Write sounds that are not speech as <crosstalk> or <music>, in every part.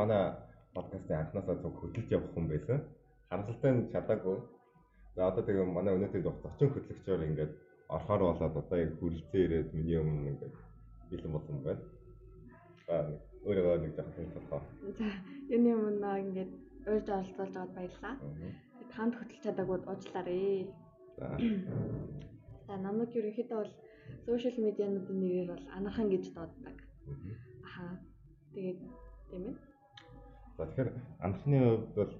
манай подкастын анхнаасаа зөв хөтлөж явах хүн байсан. Харамсалтай нь чадаагүй. За одоо тэгээ манай өнөөдрийн зочин хөтлөгчөөр ингээд орохоор болоод одоо яг хүрэлцэн ирээд миний өмнө ингээд бэлэн болсон байна. За өөрийгөө нэг жоохон танилцуулах. За юуны өмнө ингээд урьж оролцуулж байгаад баярлалаа. Танд хөтлөж чадаагүй уучлаарай. За. <clears throat> За намайг ерөнхийдөө бол сошиал медиануудын нэрээр бол анахан гэж дууддаг. Аха. Тэгээд тийм ээ. За тэгэхээр анхны хувьд бол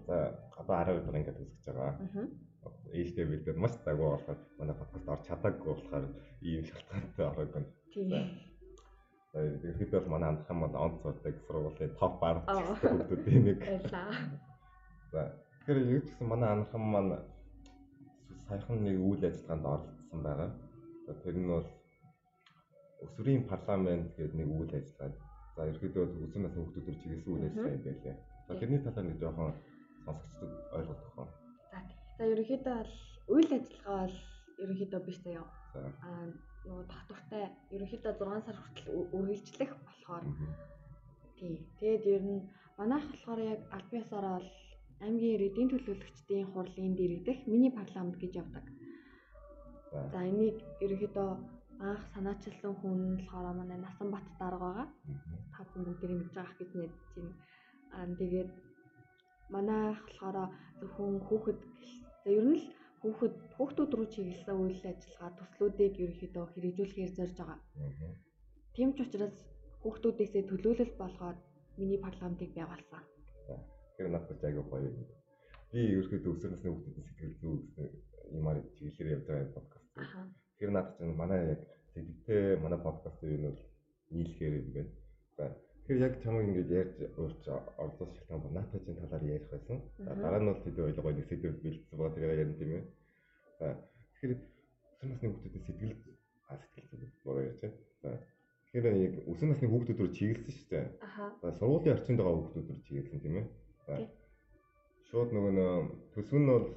одоо 12 дараа ингээд үзэж байгаа. Аха. Ээжтэй бид нар маш дагуу болохоор манай подкаст орж чадаагүй болохоор ийм шалтгаантай ороод байна. Тийм. Ерөнхийдөө бол манай анхан маань онц сурдаг сургуулийн топ 10 Аа. хүмүүсийн нэг. За тэгэхээр юу ч гэсэн манай анхан маань саяхан нэг үйл ажиллагаанд оролцсон байгаа. Тэр нь бол өсвөрийн парламент гэдэг нэг үйл ажиллагаа. За ерөнхийдөө өсвөр насны төр чиглэсэн үйл ажиллагаа юм байлээ. Тэрний талаар нэг жоохон сонсогчдод ойлгох уу? За за ерөнхийдөө бол үйл ажиллагаа бол ерөнхийдөө биш заяа. За. Аа нөгөө татвартай ерөнхийдөө 6 сар хүртэл үргэлжлэх болохоор тий. Тэгээд ер нь манайх болохоор яг аль биесаараа бол аймгийн ирээдүйн төлөөлөгчдийн хурлын дэрэгдэх мини парламент гэж явдаг. За. Энийг ерөнхийдөө анх санаачилсан хүн болохоор манай Насанбат дарга байгаа. Та бүхэн бүгдийг мэдж байгаа гэж найдаж байна. Аа тэгээд манайх болохоор зөвхөн хүүхэд за ер нь л хүүхэд хүүхдүүд рүү чиглэсэн үйл ажиллагаа төслүүдийг ерөнхийдөө хэрэгжүүлэхээр зорж байгаа. Тийм ч учраас хүүхдүүдээсээ төлөөлөл болгоод мини парламентыг байгуулсан. Тэр надад айгүй гоё. Би ерөөхдөө өсвөр насны хүүхдүүдийн сэтгэл зүй гэсэн юмар чиглэлээр явж байгаа подкаст. Тэр надад ч манай яг сэтгэлтэй манай подкаст юу нь бол нийлэхээр юм байна. За тэгэхээр яг чамайг ингэж ярьж уурч оролцох шалтгаан ба наатажийн талаар ярих байсан. Дараа нь бол тэд ойлгоо нэг сэдв бэлдсэн байгаа тэрээр ярина тийм ээ. Тэгэхээр өсвөр насны хүүхдүүдийн сэтгэл а сэтгэл зүй буруу ярьж байна. За тэгэхээр яг өсвөр насны хүүхдүүд рүү чиглэсэн шүү дээ. За сургуулийн орчинд байгаа хүүхдүүд рүү чиглэсэн тийм ээ. За шууд нөгөө төсөв нь бол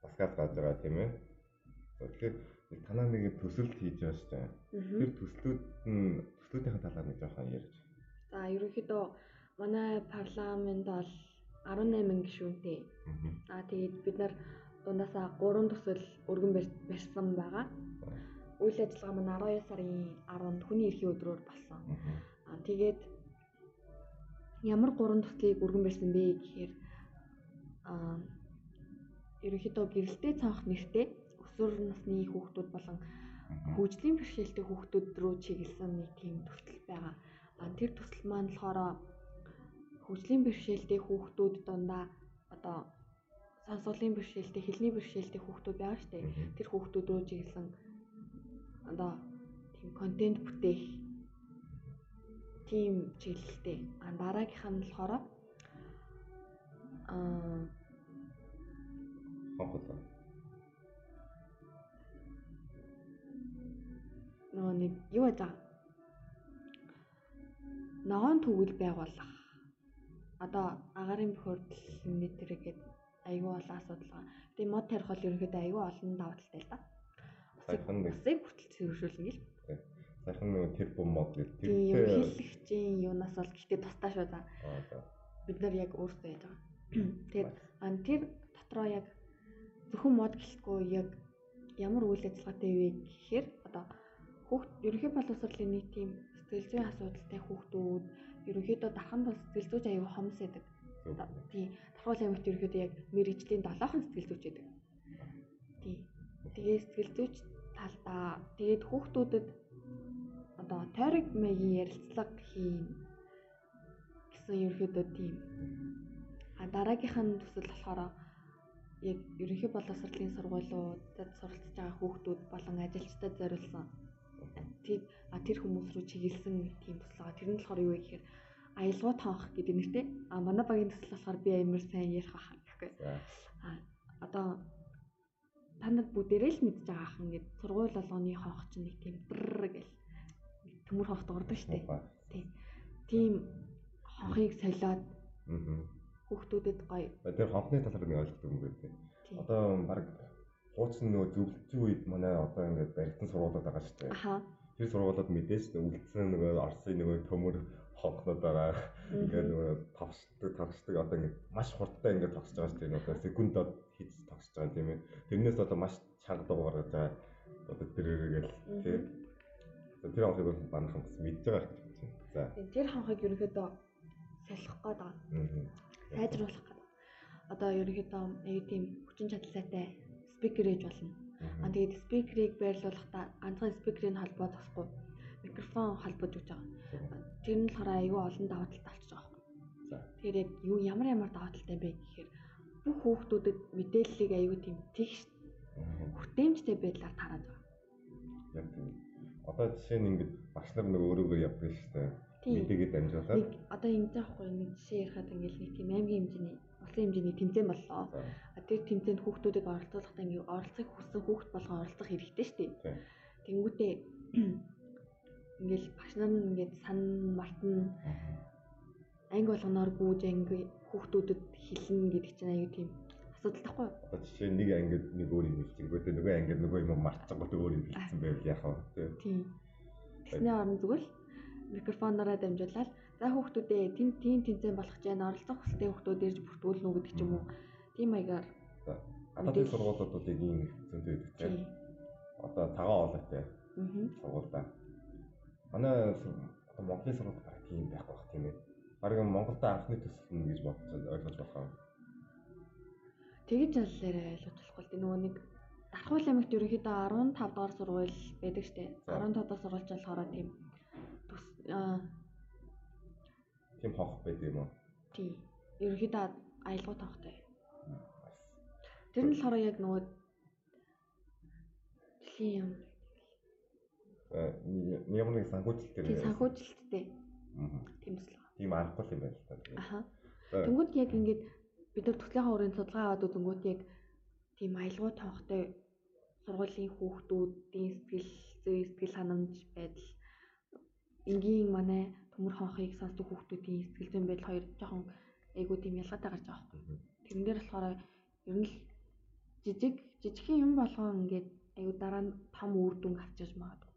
баскаас гарч байгаа тийм ээ. Тэгэхээр танаа нэг төсөлд хийж байгаа шүү дээ. Тэр төслүүд нь төслүүдийн талаар нэг жоохон ярьж. За ерөнхийдөө манай парламент бол 18 гишүүнтэй. Аа тэгээд бид нар дундаасаа 3 төсөл өргөн барь- барьсан байгаа. Үйл ажиллагаа маань 12 сарын 10-нд хүний эрхийн өдрөөр болсон. Тэгээд ямар 3 төслийг өргөн барьсан бэ гэхээр аа ерөнхийдөө гэрэлтэй цонх нэртэй өсвөр насны хүүхдүүд болон хөгжлийн бэрхшээлтэй хүүхдүүд рүү чиглэсэн нэг тийм төсөл байгаа. А тэр төсөл маань болохоор хөгжлийн бэрхшээлтэй хүүхдүүд дундаа одоо сонсголын бэрхшээлтэй, хэлний бэрхшээлтэй хүүхдүүд байгаа шүү дээ. Тэр хүүхдүүд рүү чиглэсэн одоо тийм контент бүтээх тийм чиглэлтэй. А дараагийнх нь болохоор аа Хонхол. нөгөө нэг юу яаж ногоон төгөл байгуулах одоо агарын бохирдлын нэтрээгээд аюул олон асуудал байгаа. Тэгээ мод тарих бол ерөнхийдөө аюул олон даваа талтай л да. Нэг Усыг хүртэл цэвэршүүлнэ гэл. сайхан нэг тэр бом мод гэх Тийм ерөнхийлөгчийн юунаас бол гэхдээ тусдаа шүү за. Бид нар яг өөрсдөө яаж байгаа. Тэгээд ан тэр дотроо яг зөвхөн мод гэлэхгүй яг ямар үйл ажиллагаатай вэ гэхээр одоо хүүхд ерөнхий боловсролын нэг тийм сэтгэл зүйн асуудалтай хүүхдүүд ерөнхийдөө дарханд бол сэтгэл зүйч аюу хомс. Зөв. Тийм давхар аймагт ерөнхийдөө яг мэрэгжлийн долоохон сэтгэл зүйч байдаг. Тийм. Тэгээ сэтгэл зүйч талдаа тэгээд хүүхдүүдэд одоо тойрог маягийн ярилцлага хийн гэсэн ерөнхийдөө тийм. А дараагийнх нь төсөл болохоор яг ерөнхий боловсролын сургуулиудад суралцж байгаа хүүхдүүд болон ажилчдад зориулсан а тэр хүмүүс рүү чиглэсэн тийм төсөл байгаа. Тэр нь болохоор юу вэ гэхээр аялгау тоонх гэдэг нэртэй. А манай багийн төсөл болохоор би амар сайн ярих баха гэхгүй. А одоо та нар бүгдээрээ л мэдж байгаа хан гэд сургууль болгоны хонх чинь нэг тийм бррр гэл төмөр хонх дуурдаг штеп. Муухай. Тийм хонхыг солиод хүүхдүүдэд гоё. Тэр хонхны талаар нэг ойлгох юм байна тийм. Тийм. Одоо баг хуучин нөгөө зөвлөлтийн үед манай одоо ингээд баригдсан сургуулиуд байгаа шүү дээ. Аха. Тэр сургуулиуд мэдээж үлдсэн нөгөө Оросын нөгөө төмөр хонхнууд байгаа. Ингээд нөгөө тавшдаг тавшдаг одоо ингээд маш хурдтай ингээд тогсож байгаа шүү дээ. Одоо секундод хийж тогсож байгаа тийм ээ. Тэрнээс одоо маш чанга гаргаж байгаа. Одоо тэргээл тийм. Тэр хонхыг бол банхан бас мэдж байгаа хэрэг чинь. За. Тэр хонхыг ерөнхийдөө солих гээд байгаа. Аа. Сайжруулах гээд. Одоо ерөнхийдөө аюу тийм хүчин чадалтай спикер ээж болно. А тэгээд спикерийг байрлуулахдаа ганцхан спикерийн холбоо зогсохгүй микрофон холбож өгч байгаа. Тэр нь болохоор аюу олон даваа талтай болчих жоох. За. Тэгэхээр яг юу ямар ямар даваа талтай бэ гэхээр бүх хүүхдүүдэд мэдээллийг аюу тийм тэгш хүртээмжтэй байдлаар тарааж байгаа. Яг тийм. Одоо жишээ нь ингээд багш нар нэг өөрөөгөө явдаг шүү дээ. Тийм. Мэдээгээд дамжуулаад. Одоо ингэж аахгүй нэг жишээ ярихад ингээл нэг тийм аймгийн хэмжээний улсын хэмжээний тэмцээн боллоо. Тэр тэмцээнд хүүхдүүдийг оролцуулахдаа ингээ оролцохыг хүссэн хүүхд болгон оролцох хэрэгтэй шүү дээ. Тэнгүүтээ <clears throat> ингээл багш нар нь ингээд сан мартна анги болгоноор гүйж анги хүүхдүүдэд хэлнэ гэдэг чинь аюу тийм асуудал тахгүй жишээ нэг ангид нэг өөр юм хэлчихгүйтэй нөгөө ангид нөгөө юм мартчихгүйтэй өөр юм хэлсэн байвал яах вэ? Тийм. Тэсний орон зүгээр л микрофонороо дамжуулаад за хүүхдүүдээ тийм тийм тэмцээн болох гэж байна оролцох хүсэлтэй хүүхдүүд ирж бүртгүүлнэ үү гэдэг ч юм уу. Тийм маягаар Гадаадын сургуулиуд бол ийм зөнтэй байдаг тийм. Одоо цагаан оолойтой Аа. сургуультай. Манай Монголын сургууль баг тийм байхгүй бах тийм ээ. Бараг Монголд анхны төсөл нь гэж бодож ойлгож байгаа. Тэгж аллаараа ойлгож болохгүй нөгөө нэг Дархуул аймагт ерөнхийдөө 15 дугаар сургууль байдаг. За. 15 дугаар сургуульч болохоор тийм Тийм хонх байдаг юм уу? тийм ерөнхийдөө аялгау тавхтай. Тэр нь болохоор яг нөгөө дэлхийн юм нэг- ямар нэг санхүүжилт тийм тэр. санхүүжилттэй Аа. тийм төсөл. Тийм аргагүй юм байна л та. Аха. За, Тэнгүүд яг ингээд бид нар төслийн хүрээнд судалгаа аваад үзэнгүүт яг тийм аялгау тавхтай сургуулийн хүүхдүүдийн сэтгэл зүй сэтгэл ханамж байдал энгийн манай төмөр хонхыг сонсдог хүүхдүүдийн сэтгэл зүйн байдал хоёр жоохон айгуу тийм ялгаатай гарч байгаа байхгүй. Тэрэн дээр болохоор ер нь л жижиг жижигхэн юм болгон ингээд айгуу дараа нь том үр дүн авчирч магадгүй.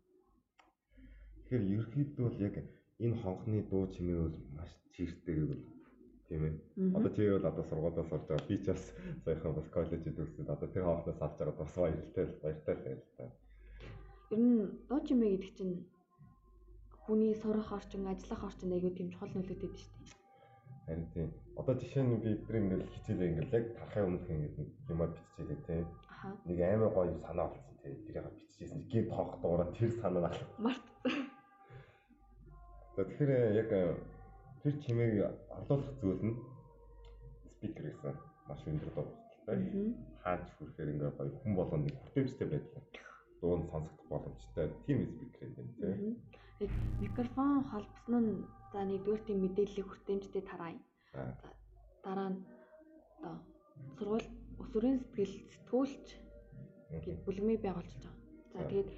Тэгэхээр ерөөхдөө бол яг энэ хонхны дуу чимээ бол маш чиртэй гэвэл тийм ээ. Одоо чи бол одоо сургуулиас орж байгаа. Би ч бас саяхан бас коллежид төгсөд одоо тэр хонхноос авч байгаа бас баяртай л баяртай л байл та. Ер нь дуу чимээ гэдэг чинь хүний сурах орчин, ажиллах орчин айгуу тийм чухал нөлөөтэй шүү дээ. Харин тийм. Одоо жишээ нь би тэр ингээл хичээлээ ингээл яг тарахын өмнөх ингээд юмаа биччихээ тийм. Нэг амар гоё санаа болсон тийм. Тэрийг биччихсэн. Гинт хонх дуураа тэр санаа нь Март. Тэгэхээр яг тэр чимээг орлуулах зүйл нь спикер гэсэн маш өндөр дуртай. Мгм. Хаач хүрэхээр ингээ гоё хүн болгоно нэг хүртээмжтэй байдлаар дуу нь сонсогдох боломжтой тийм спикер юм тийм. Яг микрофон холбосон нь за нэгдүгээр тийм мэдээллийг хүртээмжтэй тараая. За. Дараа нь одоо сургууль өсвөрийн сэтгэл сэтгүүлч гэд бүлгмийг байгуулж байгаа. За тэгээд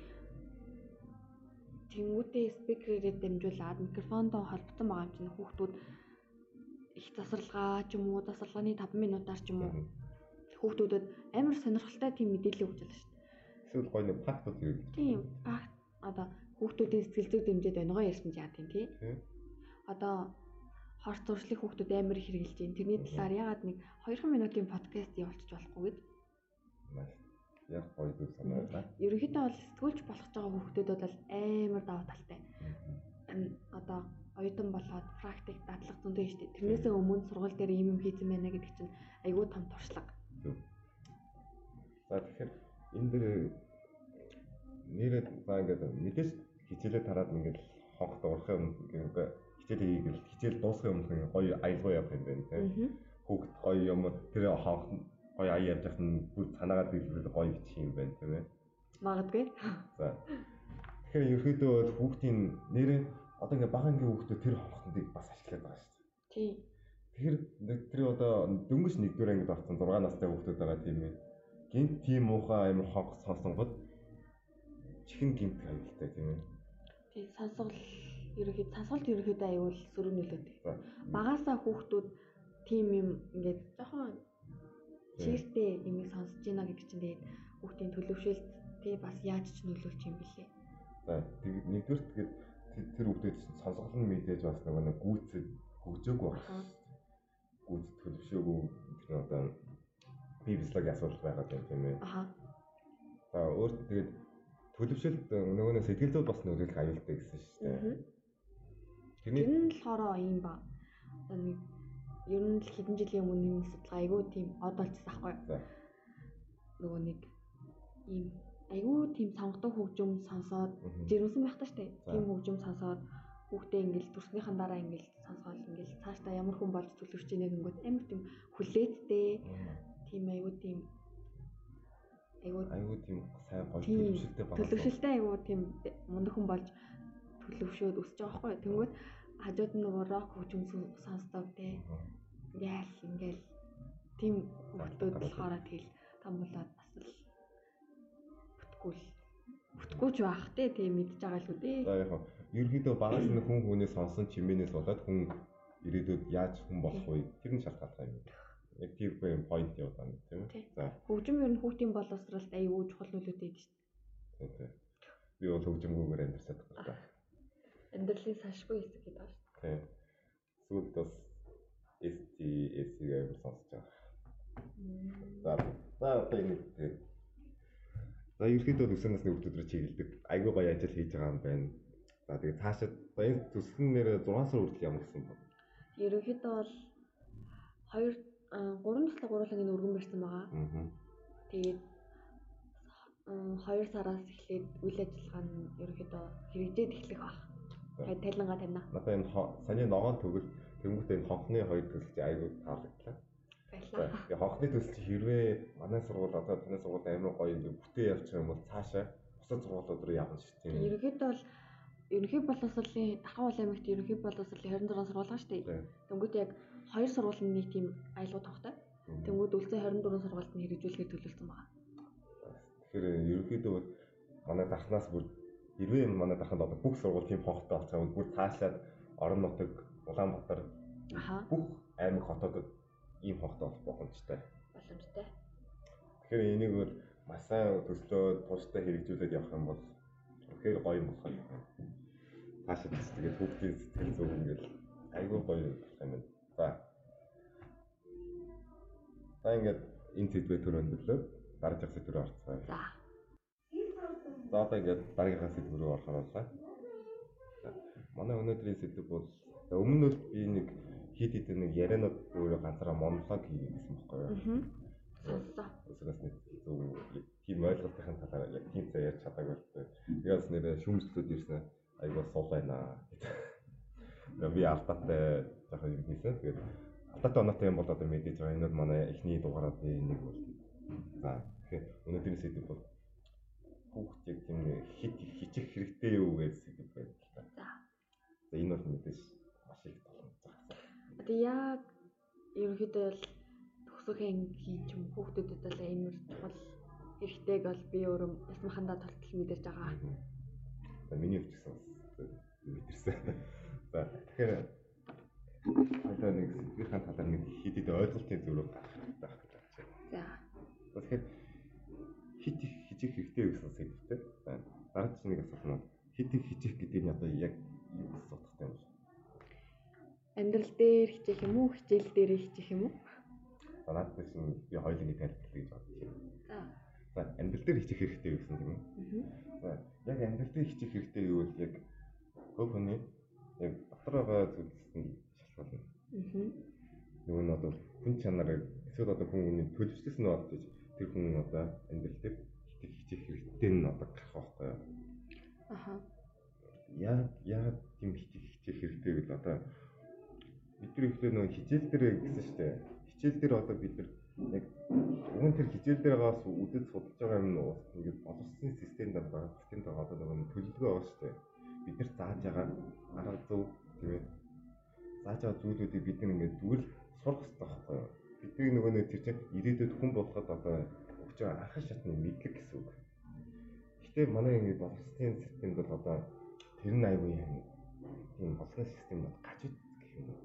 тэнгуүтэй спикерээр дамжуулаад микрофонтой холбогдсон байгаа юм чинь хүүхдүүд их засварлагаа ч юм уу засварлагын 5 минутаар ч юм уу хүүхдүүдэд амар сонирхолтой тийм мэдээлэл өгч байгаа шүү дээ. Эсвэл гоё нэг фактууд хэрэглэж. Тийм факт одоо хүүхдүүдийн сэтгэл зүйг дэмжиж онгоо ярьсан ч яа тийм тий. Одоо хорт зуршлыг хүүхдүүд амар их хэрэгжилж байна. Тэрний талаар ягаад нэг 2 минутын подкаст явуулчих болохгүй гэд. Яг гоё зүйл санаа байна. Ерөнхийдөө бол сэтгүүлч болох байгаа хүүхдүүд бол амар даваа талтай. Одоо оюутан болоод практик дадлах зүйтэй дээ. Тэрнээсээ өмнө сургууль дээр ийм юм хийсэн байна гэдэг чинь айгүй том туршлага. За тэгэхээр энэ дэр нэрээ за ингээд мэдээж хичээлээ тараад ингээд хонх дуурахын өмнө хичээл хийгээл хичээл дуусахын өмнө гоё аялгаа явах юм байна тийм. Хүүхд гоё юм тэр хонх гоё ая явж нь бүр санаагаа дэлгэрэл гоё бичих юм байна тийм ээ. Магадгүй. За. Тэгэхээр ерөөдөө бол хүүхдийн нэрээ одоо ингээд бага ангийн хүүхдүүд тэр хонхныг бас ашиглаад байгаа шүү дээ. Тий. Тэгэхээр нэг тэр одоо дөнгөж нэгдүгээр ангид орсон 6 настай хүүхдүүд байгаа тийм ээ. Гинт тийм муухай амир хонх сонсонгод чихэн гинт аюултай тийм ээ. Тий сонсгол ерөөхдөө сонсголт ерөөхдөө аюул сөрөг нөлөөтэй. Багаасаа хүүхдүүд тийм юм ингээд жоохон чиртэй юмыг сонсож байна гэдэг чинь тэгээд хүүхдийн төлөвшөлт тий бас яаж ч нөлөөлч юм бэлээ. За нэгдүгээр тэгээд тэр- хүүхдэд сонсгол нь мэдээж бас нөгөө нэг гүйцэд хөгжөөгүй байх. Аха. Гүйцэд төлөвшөөгүй тэр одоо бие физиологийн асуудал байгаад байна тийм ээ. Аха. За өөрт тэгээд төлөвшөлт нөгөө нэг сэтгэл зүйд бас нөлөөлөх аюултай гэсэн шүү дээ. Тэрний Тэр нь болохоор юм ба. Одоо нэг ер нь л хэдэн жилийн өмнө энэ судалгаа айгүй тийм од болчихсон аахгүй. Нөгөө нэг ийм айгүй тийм сонгодог хөгжим сонсоод жирэмсэн байх таа штэ. За. Тийм хөгжим сонсоод хүүхдээ ингээл төрснийхэн дараа ингээл сонсоод ингээл цаашдаа ямар хүн болж төлөвшөж ийнэ гэнгүүт амар тийм хүлээцтэй тийм айгүй тийм айгүй аюу тийм сайн гоё Тийм, төлөвшөлттэй байгаа. төлөвшөлтэй айгүй тийм мундаг хүн болж төлөвшөөд өсөж байгаа байхгүй. Тэнгүүд хажууд нь нөгөө рок хөгжим сон- сонсдог те. Яал ингээл тийм хүмүүсд болохоор тэгэл том болоод бас л бүтггүй л бүтггүй ч байх те тийм мэдж байгаа л үү дээ. За яг хаа ерөнхийдөө багаас нь хүн хүнээс сонсон чимээнээс болоод хүн ирээдүйд яаж хүн болох вэ? Тэр нь шалтгаалтай юм. Яг тийм юм point яваад байна тийм Тий. үү? За Хөгжим ер нь хүүхдийн боловсролд аюу чухал нөлөөтэй дээ шүү тийм тийм. Би бол хөгжимгүйгээр амьдарсаад байна. дээ. Амьдралын салшгүй хэсэг гэдэг байна шүү Тийм. Сүүлд бас ST SC гэмээр сонсож байгаа. дээ. За за одоо энэ тэгээд За ерөнхийдөө өсөнөөс нэг өдрөөр чиглэдэг. Айгүй гоё ажил хийж байгаа юм байна. За тэгээд цаашаа энэ төсөл нэрээ 6 сар хүртэл ямар гэсэн бэ? Ерөнхийдөө бол 2 3 туслах гурван өргөн барьсан байгаа. Аа. Тэгээд 2 сараас эхлээд үйл ажиллагаа нь ерөнхийдөө хэрэгжээд эхлэх баг. Талингаа тавина. Надаа энэ саний ногоон төгөл тэнгуүтэй энэ хонхны хоёр төсөл чи айгүй таалагдлаа. Баярлалаа. тэгээ хонхны төсөл чи хэрвээ манай сургууль одоо таны сургууль амар гоё юм бүтээ явчих юм бол цаашаа бусад сургуулиуд руу явна шүү дээ. ерөнхийдөө бол ерөнхий боловсролын Ахуул аймагт ерөнхий боловсролын 26 сургууль шүү дээ. Тэнгүүд яг хоёр сургуулийн нэг тийм аялал тогтой. Тэнгүүд үлцэн 24 сургуульд нь хэрэгжүүлэхээр төлөвлөсөн байгаа. Тэгэхээр ерөнхийдөө бол манай дархнаас бүр хэрвээ манай дарханд одоо бүх сургууль тийм хонхтой юм бол бүр цаашлаад орон нутаг Улаанбаатар бүх аймаг хотуудад ийм хонхтой болох боломжтой. Боломжтой. Тэгэхээр энийг бол маш сайн төслөө тууштай хэрэгжүүлээд явах юм бол үнэхээр гоё юм болох юм. Цаашаа тэгээд хүүхдийн сэтгэл зүг ингээл айгүй гоё болох юм байна. За. За ингээд энэ сэдвээ төр өндөрлөө дараагийн сэдв рүү орцгоё. За. За одоо ингээд дараагийнхаа сэдв рүү орохоор боллаа. За, Манай өнөөдрийн сэдв бол өмнө нь би нэг хит хит нэг ярианууд өөрөө ганцаараа монолог хийгээд байсан байхгүй юу? Сонссоо. Өсгөөс нэг зөв тийм ойлголтын талаар яг тийм цаа ярьж чадаагүй л дээ. Тэгээс нэрээ шүүмжлүүд ирсэн айгуу сул байна. Би алдаатай жоохон юм хийсэн. Тэгээд алдаатай оноотой юм бол одоо мэдээж байгаа. Энэ бол манай эхний дугаараа нэг бол. За тэгэхээр өнөөдрийн сэдв бол хүүхд яг тийм хит хичих хэрэгтэй юу гэж сэдв байна л та. За. За энэ бол мэдээж маш их боломж байгаа. Тэгээ яг ерөнхийдөө бол төгсөхийн хийж юм хүүхдүүдэд бол амар чухал хэрэгтэйг бол би өөрөө ясмахандаа толтол мэдэрч байгаа. За миний өвчсөн мэдэрсэн. <laughs> За тэгэхээр одоо нэг сэтгэлийн талаар нэг хит ойлголтын зөвлөгөө гаргах хэрэгтэй байх гэж байна. За. Тэгэхээр хит их хижих хэрэгтэй гэсэн сэдвтэй. За дараа чинь нэг асуулт нь хит их хижих гэдэг нь одоо яг юу гэсэн утгатай юм бэ? Амьдрал дээр хичээх юм уу? Хичээл дээр хичээх юм уу? За надад чинь би хоёулын тайлбарлая гэж бодож байна. За. За амьдрал дээр хичих хэрэгтэй гэсэн тийм үү? За яг амьдрал дээр хичих хэрэгтэй юу вэ? Яг хөв хүний яг дотор байгаа зүйлсэнд шалтгаална. Мгм. нөгөө нь одоо хүн чанарыг эсвэл одоо хүн хүний төлөвчлөс нь болж тэр хүн одоо амьдрал дээр хичих хэрэгтэй нь одоо гарах байхгүй юу? Аха. Яг яг тийм хичих хэрэгтэй гэвэл одоо бид нар ихлэ нөгөө хичээл дээр гэсэн шүү дээ. Хичээл дээр одоо бид нар яг уг нь тэр хичээл дээр байгаас үдэд судалж байгаа юм уус ингээд боловсролын системд байгаа системд байгаа одоо нөгөө төлөвлөгөө байгаа шүү дээ. Бид нар зааж байгаа арга зүй тийм ээ зааж байгаа зүйлүүдийг бид нар ингээд зүгээр л сурах хэрэгтэй байхгүй юу? Бидний нөгөө нэг тэр чинь ирээдүйд хүн болоход одоо өгч байгаа анхан шатны мэдлэг гэсэн үг. Гэтэ манай ингээд боловсролын системд бол одоо тэр нь аюу юм. Тийм боловсролын систем бол гаж гэх юм уу?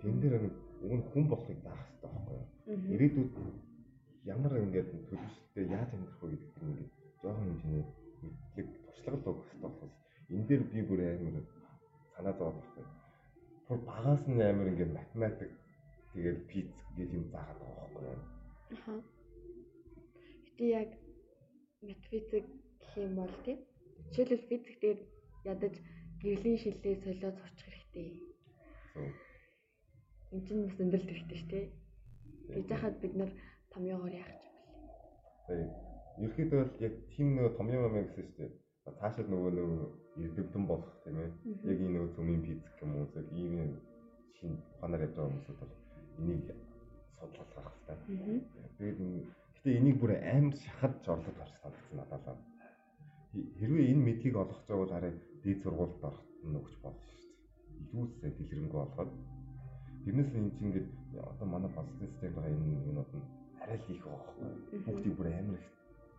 Тэн дээр нэг уг нь хүн болохыг даах хэрэгтэй байхгүй юу? Ирээдүйд ямар ингээд төлөвшөлтөд яаж амьдрах вэ гэдэг нь ингээд жоохон хэмжээний мэдлэг туршлага л өгөх хэрэгтэй болохоос энэ дээр би бүр амар санаа зовоод байхгүй. Бүр багаас нь амар ингээд математик тэгээд физик гэж юм заагаад байгаа байхгүй юу? Аха. Гэтэ яг матфизик гэх юм бол тийм. Жишээлбэл физик дээр ядаж гэрлийн шилээ солиод сурчих хэрэгтэй. Энд чинь бас өндөрлөлт хэрэгтэй шүү дээ. Гэж хахад бид нар томьёогоор яах юм бэл. тэгээд ерөөхдөө бол яг тийм нэг том юм гэсэн шүү дээ. Цаашаа нөгөө нөгөө эрдэмтэн болох тийм ээ. Яг энэ нөгөө цөмийн физик юм уу яг ийм шин ухаанаар явж байгаа хүмүүсүүд бол энийг судлах хэрэгтэй. Тэгээд гэтээ энийг бүр амар шахаж орлож авч санагдсан надад л. Хэ- Хэрвээ энэ мэдлийг олгох гэж бол арай дээд сургуульд орох нь өгч болно шүү дээ. Илүүсээ дэлгэрэнгүй болгоод тэрнээс энэ чинь ингээд одоо манай болсон системд байгаа энэ юмуд нь арай л их байгаа байхгүй. Бүгдийг бүр амар их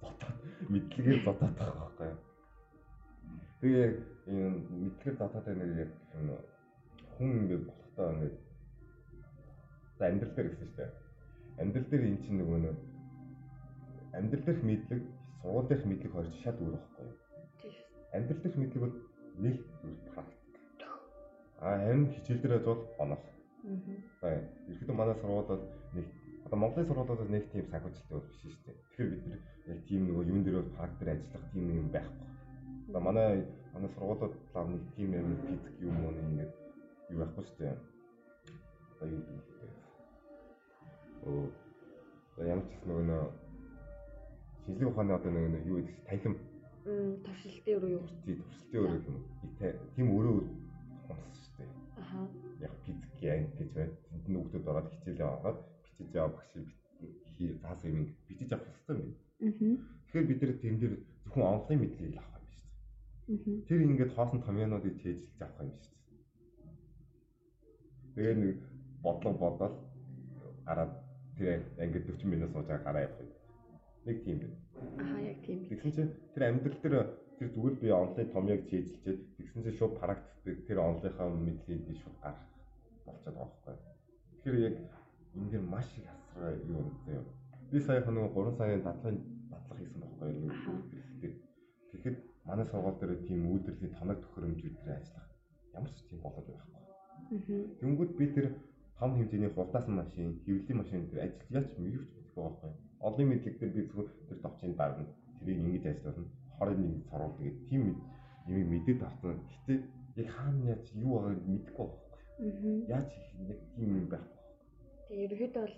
зотоод мэдлэгээр зотоод байгаа байхгүй. Тэгээ яг энэ мэдлэгээр зотоод байна яг хүн ингээд болохтаа ингээд амьдрал дээр гэсэн шүү дээ. Амьдрал дээр эн чинь нөгөө нэг амьдрал дээрх мэдлэг, сургууль дээрх мэдлэг хоёр шал өөр байхгүй юу? Тийм. Амьдрал дээрх мэдлэг бол нэг зүйл практик. А харин хичээл дээр бол онол. Аа. За ерөөдөө манай сургууль бол нэг одоо Монголын сургуулиуд бол нэг тийм санхүүжилттэй бол биш шүү дээ. Тэгэхээр бид яг тийм нөгөө юун дээр бол практик ажиллах тийм юм байхгүй. Одоо манай манай сургуулиуд лав нэг тийм юм физик юм уу нэг ингээд юу байхгүй шүү дээ. Одоо юу гэдэг вэ? Оо за ямар ч гэсэн нөгөө нөө шинжлэх ухааны одоо нөгөө нөө юу гэдэг танхим Мм туршилтын өрөө юу? тий төвсөлтийн өрөө юм. Тийм өрөө хонс шүү дээ. Аха. яг физик анги гэж байна. Тэнд нь хүүхдүүд ороод хичээлээ аваад бичиж яваа багш хий заасан юм ингээд бичиж авах хэрэгтэй юм. Аа. Тэгэхээр бид нэр тэн дээр зөвхөн онлайн мэдлэгийг л авах юм шүү дээ. Аа. Тэр ингээд хоосон томьёонуудыг чэйжилж авах юм шүү дээ. Тэгээ нэг бодлого бодоод гараад тэр ангид 40 минут сууж байгаа гараа явах юм. Нэг тийм байна. Аха яг тийм. Тэгсэн чинь тэр амьдрал дээр тэр зүгээр би онлайн томьёог чэйжилчээд тэгсэн чинь шууд практик тэр онлынхаа мэдлэгийг би шууд гарах болчиход байгаа байхгүй. Тэгэхээр яг энэ дэр маш их асар юу юм зөө. Би саяхан нэг 3 сарын дадлын дадлага хийсэн байхгүй юу. Тэгэхэд манай сургууль дээр тийм үйлдвэрлэлийн тоног төхөөрөмжүүд дээр ажиллах ямар ч тийм болоод байхгүй. Тэнгүүд би тэр том хэмжээний хулдаасан машин, хэвлэлийн машин дээр ажиллаж яач ч мэдэхгүй байхгүй. Олон мэдлэг дээр би зөвхөн тэр товчийн дарна. Тэрийг ингэж ажиллуулна. Хорыг нэг цорол тэгээд тийм юм мэдээд авсан. Гэтэ яг хаана яаж юу байгааг мэдэхгүй байхгүй. Яаж их яг тийм юм байхгүй. Тэгээ ерөөдөө бол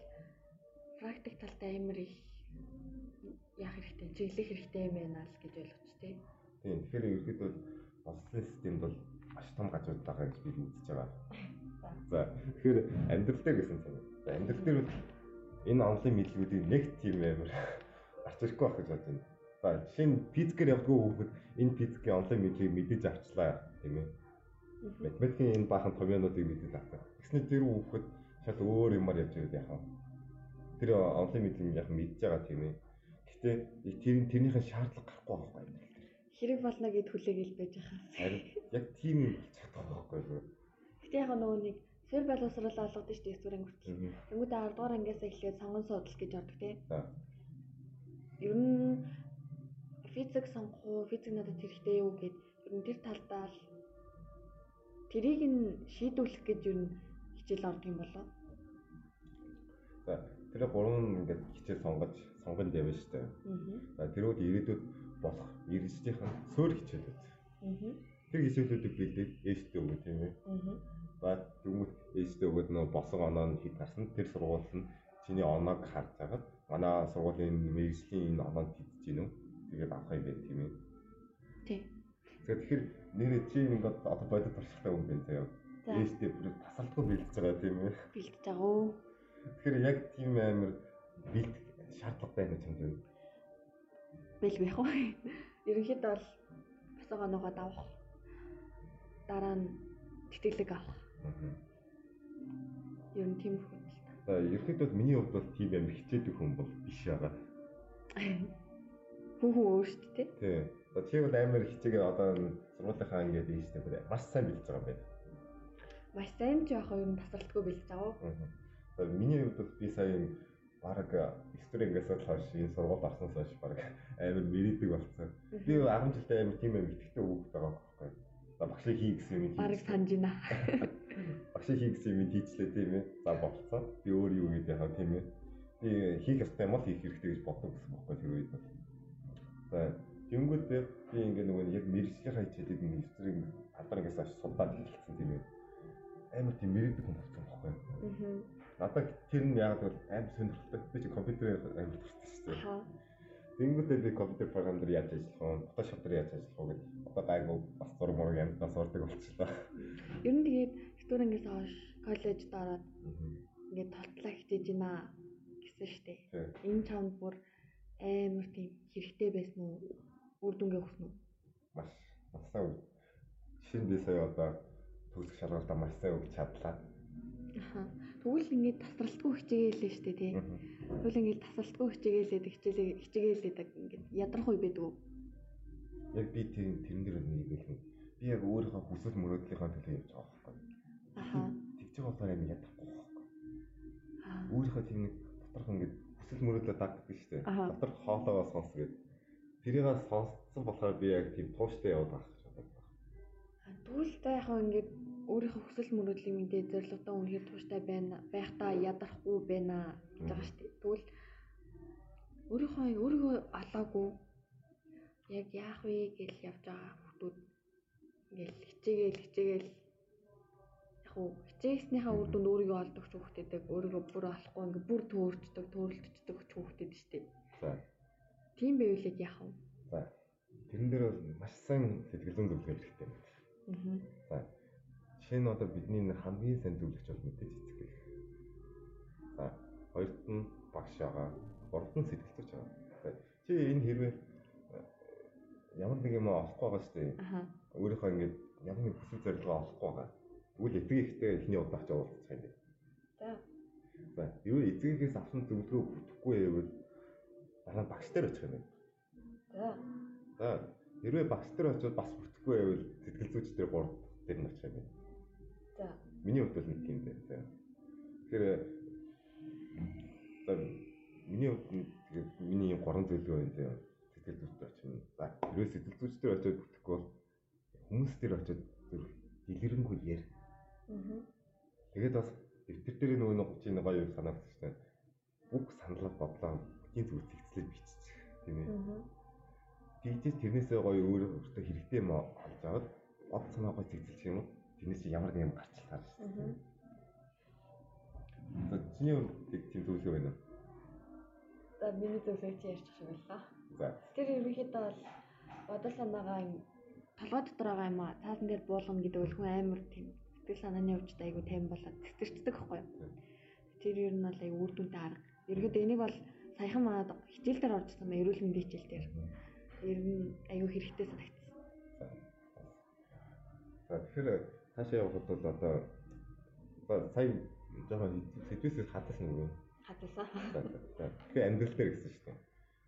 практик талтай амар их яах хэрэгтэй, чиглэх хэрэгтэй юм байна л гэж ойлгоч тээ. Тийм. Тэгэхээр ерөөдөө бослын системд бол маш том гажууд байгаа гэж би үзэж байгаа. За тэгэхээр амьдрал дээр гэсэн. За амьдрал дээр энэ онлайн мэдлгүүдийн нэг тийм амар гарч ирэхгүй байх гэж бодож байна. За жишээ нь физикээр явдггүй хүүхэд энэ физикийн онлайн мэдлэгийг мэдээж авчлаа тийм ээ. Математикийн энэ баахан томьёонуудыг мэдээд авсан. Тэгснээр тэр хүүхэд шал өөр юмар явж ирээд яхаа. Тэр онлайн мэдлэг яг мэдж байгаа тийм ээ. Гэтэ тэр тэрнийхэн шаардлага гарахгүй байгаа юм байна. Хэрэг болно гэд хүлээгээл байж байгаа. Харин яг тийм юм болчиход байгаа байхгүй? Гэтэ яг нөгөө нэг сэр боловсрол олгод шүү дээ эсвэл хүртэл. Мгм. Тэнгүүдээ 10 дугаар ангиас эхлээд сонгон суудлах гэж ордог тий. За. Ер нь физик сонгох уу, физик надад хэрэгтэй юу гэд ер нь тэр талдаа л тэрийг нь шийдвэрлэх гэж ер нь хичээл ордог юм болоо. За тэр гурван ингээд хичээл сонгож сонгонд явна шүү дээ. За тэрүүд ирээдүйд болох иргэжийнхэн суур хичээлүүд. Тэр хичээлүүдийг бэлдээд ээжтэй өгөө тийм ээ. За тэгмүүд ээжтэй өгөөд нөө босон оноо нь хэд гарсан тэр сургууль нь чиний оноог харж хагаад манай сургуулийн мэрэгжлийн энэ оноонд хэдэж гинөө. Тэгээд авах юм байна тийм ээ. Тий. Тэгэхээр нэрээ чи ингээд одоо бодит туршлагатай хүн байна заяа. За Ээжтэй бүр тасалдгүй бэлдэж байгаа тийм ээ. бэлдэж байгаа уу? Тэгэхээр яг тийм амар бэлдэх шаардлага байна ч юм Бэлгүй яг уу. Ерөнхийдөө бол босоо ногоо давах. Дараа нь тэтгэлэг авах. Ер нь тийм хүн л та. За ерөөхдөө миний хувьд бол тийм амар хичээдэг хүн бол биш байгаа. Хүн хүн өөр шүү дээ. Тий. За чи бол амар хичээгээ одоо сургуулийнхаа ингээд ийштэй бүр маш сайн бэлдэж байгаа юм байна. Маш сайн? Ер нь тасралтгүй бэлдэж байгаа. Аа. За миний хувьд бол би сая баг стрингээс л хойш энэ сургууль орсноос хойш баг амар мэрийдэг болсон. Би 10 жилдээ амар тийм амар итгэвтэй хүүхэд байгаа байхгүй. За багшиг хий гэсэн юм Бараг санаж байна. <laughs> багшиг хий гэсэн юм хийчлээ тийм ээ. За болцоо. Би өөр юу гэдэг яхаа тийм ээ. Би хийх ёстой юм бол хийх хэрэгтэй гэж боддог гэсэн байхгүй тэр үед бол. За Тэнгүүд би ингээ нөгөө яг мэрэгжлийн хаяцыг нэг стринг алдар ингээс аж судаад хэлсэн тийм ээ. Амар тийм мэрэгдэг хүн болсон байхгүй. Аа. Надад тэр нь яг бол амар сонирхолтой. Би чи компьютерээр амар турсан шүү дээ. Аха. Тэнгүүдээ би компьютер програм дээр яаж ажиллах вэ? Photoshop дээр яаж ажиллах вэ гэдэг. Одоо гайгүй бас зураг мураг амтнаас урдаг болчихлоо. Ер нь тэгээд студентээс хойш коллежд ороод ингээд толтлоо хичээж байна гэсэн штэ. Тийм. Энэ чамд бүр амар тийм хэрэгтэй байсан уу? Үр дүнгээ өгсөн үү? Маш маш сайн нь би сая одоо төгсөх шалгалтаа маш сайн өгч чадлаа. Тэгвэл ингээд тасралтгүй хичээгээл штэ тий. Тэгвэл ингээд тасралтгүй хичээгээл хичээлээ хичээгээл ингээд ядрах үе байдаг уу? Яг би тэр тэрэн дээр нэг юм. Би яг өөрийнхөө хүсэл мөрөөдлийнхөө төлөө явж байгаа байхгүй. Аха. Тэгж байгаа болохоор юм ядахгүй байхгүй. Өөрийнхөө тийм нэг доторх ингээд хүсэл мөрөөдлөө дээ. Аха. Доторх хоолоогоо сонс гэдэг. Тэрийг сонссон болохоор би яг тийм тууштай яваад байгаа гэж боддог. Тэгвэл та яг ингээд өөрийнхөө хүсэл мөрөөдлийг мэдээ зорилгодоо үнэхээр тууштай байна байхдаа ядрахгүй байна гэж байгаа шүү дээ. Тэгвэл өөрийнхөө өөрийгөө алаагүй яг яах вэ гэж явж байгаа хүмүүс ингээл хичээгээл хичээгээл яг уу хичээснийхаа үр дүнд өөрийгөө олдог ч хүмүүстэйг өөрийгөө бүр олохгүй ингээ бүр төөрчдөг төөрөлдчихдөг ч хүмүүстэй шүү дээ. За. Тийм байвлаад яах вэ? За. Тэрэн дээр бол маш сайн сэтгэлзэн зөвлөгөө хэрэгтэй. Аа. За. Жишээ нь одоо бидний хамгийн сайн зөвлөгч бол мэдээж эцэг гэх. За. Хоёрт нь багш байгаа. Гуравт нь сэтгэлзүйч байгаа. Чи энэ хэрвээ э, ямар нэг юм олохгүй байгаа шүү дээ. Өөрийнхөө ингээд ямар нэг хүсэл зорилгоо олохгүй байгаа. Тэгвэл эцэг ихтэй эхний удаач уулзах юм. За. За. Юу эцэгээс авсан зөвлөгөө бүтэхгүй байвал дараа багш дээр очих юм байна. За. За. Хэрвээ багш дээр очиод бас бүтэхгүй байвал сэтгэлзүйч дээр гурав дээр нь очих юм байна. За. Миний хувьд бол нэг тийм байна. За. Тэгэхээр за миний хувьд миний юм гурван зөвлөгөө байна тийм сэтгэл зүйчтэй очих. За хэрвээ сэтгэл зүйчтэй очиод бүтэхгүй бол хүмүүс дээр очиод дэлгэрэнгүй яар. Аа. Тэгээд бас дэвтэр дээр нөгөө нэг чинь гоё юм шүү дээ. Бүх саналаа бодлоо бүтийн зүг зэгцлээд биччих тийм ээ. Тэгжээс тэрнээсээ гоё өөрөө өөртөө хэрэгтэй юм олж аваад бод санаа гоё зэгцэлчих юм уу? Тэрнээс ямар нэг юм гарч таар шүү Аа. дээ. За чиний яг тийм зөвлөгөө байна уу? За миний зөвлөгөө чи ярьчих шиг байлаа. За Тэр ерөнхийдөө бол бодол санаагаа ин- толгой дотор байгаа юм а цаасан дээр буулгана гэдэг бол хүн амар тийм сэтгэл санааны хувьд айгу тайван болоод цэцэрчдэг байхгүй юу? Тэр ер нь бол айгу үр дүнтэй арга. Ерөнхийдөө энийг бол саяхан манад хичээл дээр орчихсон маа эрүүл мэндийн хичээл дээр. Ер нь айгу хэрэгтэй санагдсан. За тэгэхээр цаашаа явхад бол одоо сая жоохон юм. Хаталсан. За за. за. Тэгэхээр амьдрал дээр гэсэн шүү дээ.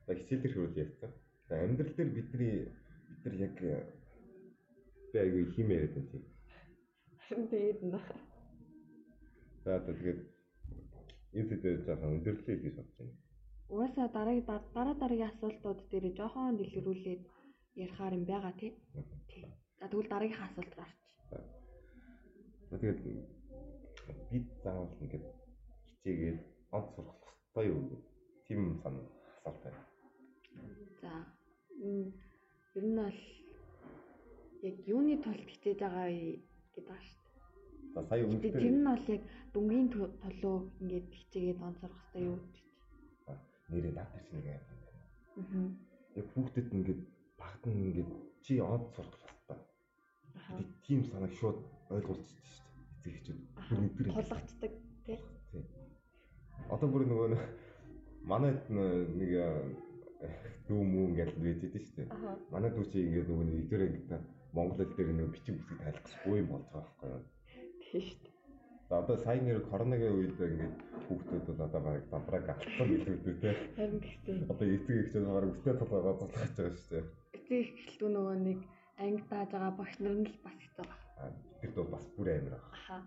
За хичээл дээр хөрөөл ярьсан. За амьдрал дээр бидний бид нар яг би аягүй хим яриад байна тийм. Харин тэгээд нэ. За тэгээд энэ сэдвээр жоохон өндөрлөе гэж бодож байна. Угаасаа дараагийн дараа дараа дараагийн асуултууд дээр жоохон дэлгэрүүлээд ярихаар юм байгаа тий. Тий. За тэгвэл дараагийнхаа асуулт. За тэгээд бид заавал ингээд хичээгээд онц сурах хэрэгтэй юу гэх тийм сан асуулт байна. За ер нь бол яг юуны тулд хичээж байгаа гэдэг дээ. За сая өмнөдөр тэр нь бол яг дүнгийн толоо ингээд хичээгээд онцорох хэрэгтэй юу гэж. нэрээ чинь нэг юм. Аа. Яг хүүхдэд ингээд багт нь ингээд чи онц сурах хэрэгтэй. Тэгээд тийм санааг шууд ойлгуулчихдаг шүү дээ. Эцэг эхчүүд өнөдөр Тулгацдаг тий. Одоо бүр нөгөө манайд нэг дүү мүү ингээд байж идэв шүү дээ. Манай дүү чи ингээд нөгөө нэг эдгээр ингээд монгол хэл дээр нэг бичиг тайлах гэсэн юм болж байгаа байхгүй юу? Тий шүү дээ. За одоо сайн нэр коронагийн үед ингээд хүүхдүүд бол одоо баг давбраг алдсан гэлүүдээ те. Харин гэхдээ Одоо эцэг эхчүүд баг өстэй толгойгоо цуцгаж байгаа шүү дээ. эцэг эхлэлтүү нөгөө нэг анги тааж байгаа багш нар нь л бас хэцүү байна. А тэрд бол бас бүр амар. Аха.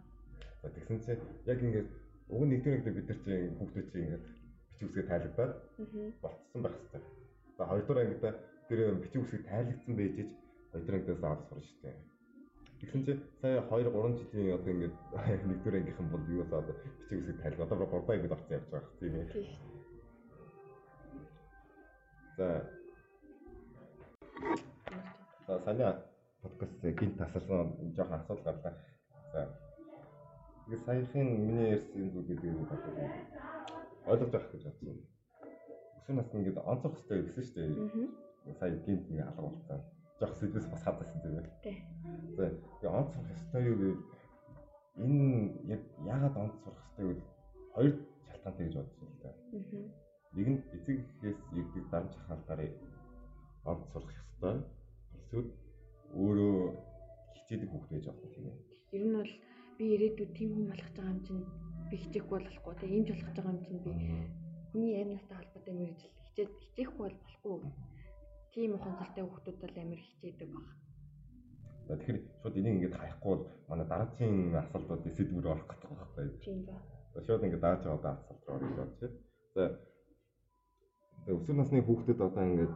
За тэгсэн чинь яг ингээд Уг нэгдүгээр бид нар чинь хүүхдүүд чинь ингээд бичиг үсгээ тайлбараад Аа. болцсон байх хэрэгтэй. За хоёрдугаар ангидаа тэр бичиг үсэг тайлагдсан байж ич хоёрдугаар ангидаас аваад шүү дээ. Тэгсэн чинь сая 2 3 жилийн одоо ингээд <laughs> нэгдүгээр ангийнхан бол юу болоод бичиг үсэг тайлбар одоо 3 дахь ангид орсон явж байгаа хэрэг тийм ээ. За За саний подкаст гинт тасарсан жоохон асуудал гарлаа. За. Тэгээ саяхан миний ярьсан зүйл гэдэг нь бодож ойлгож авах гэж бодсон. Өсвөр насны ингээд онцох хэрэгтэй гэсэн шүү дээ. Сая гинт ингээ алга болсон. Жоох сэдвээс бас хадсан тийм ээ. За. Тэгээ онцох хэрэгтэй юу гэвэл энэ яг яагаад онцох хэрэгтэй вэ? Хоёр шалтгаантай гэж бодсон л да. Нэг нь эцэг эхээс ирдэг дарамт шахалтаараа онц сурах ёстой. Эсвэл өөрөө хичээдэг хүүхд байж юм тийм ээ. Ер нь бол би ирээдүйд тийм хүн болох гэж байгаа юм чинь би хичээхгүй болохгүй те энд болох гэж байгаа юм чинь би хүний амьнастай холбоотой мэрэгжил хичээд хичээхгүй бол болохгүй. Тийм ухаанцартай хүүхдүүд бол амар хичээдэг баг. За тэгэхээр шууд энийг ингээд хаяхгүй бол манай дараагийн асуултууд сэдвээр орох гэдэг байхгүй. Тийм ба. Шууд ингээд дааж байгаа асуулт руу орё гэж байна. За өсвөр насны хүүхдэд одоо ингээд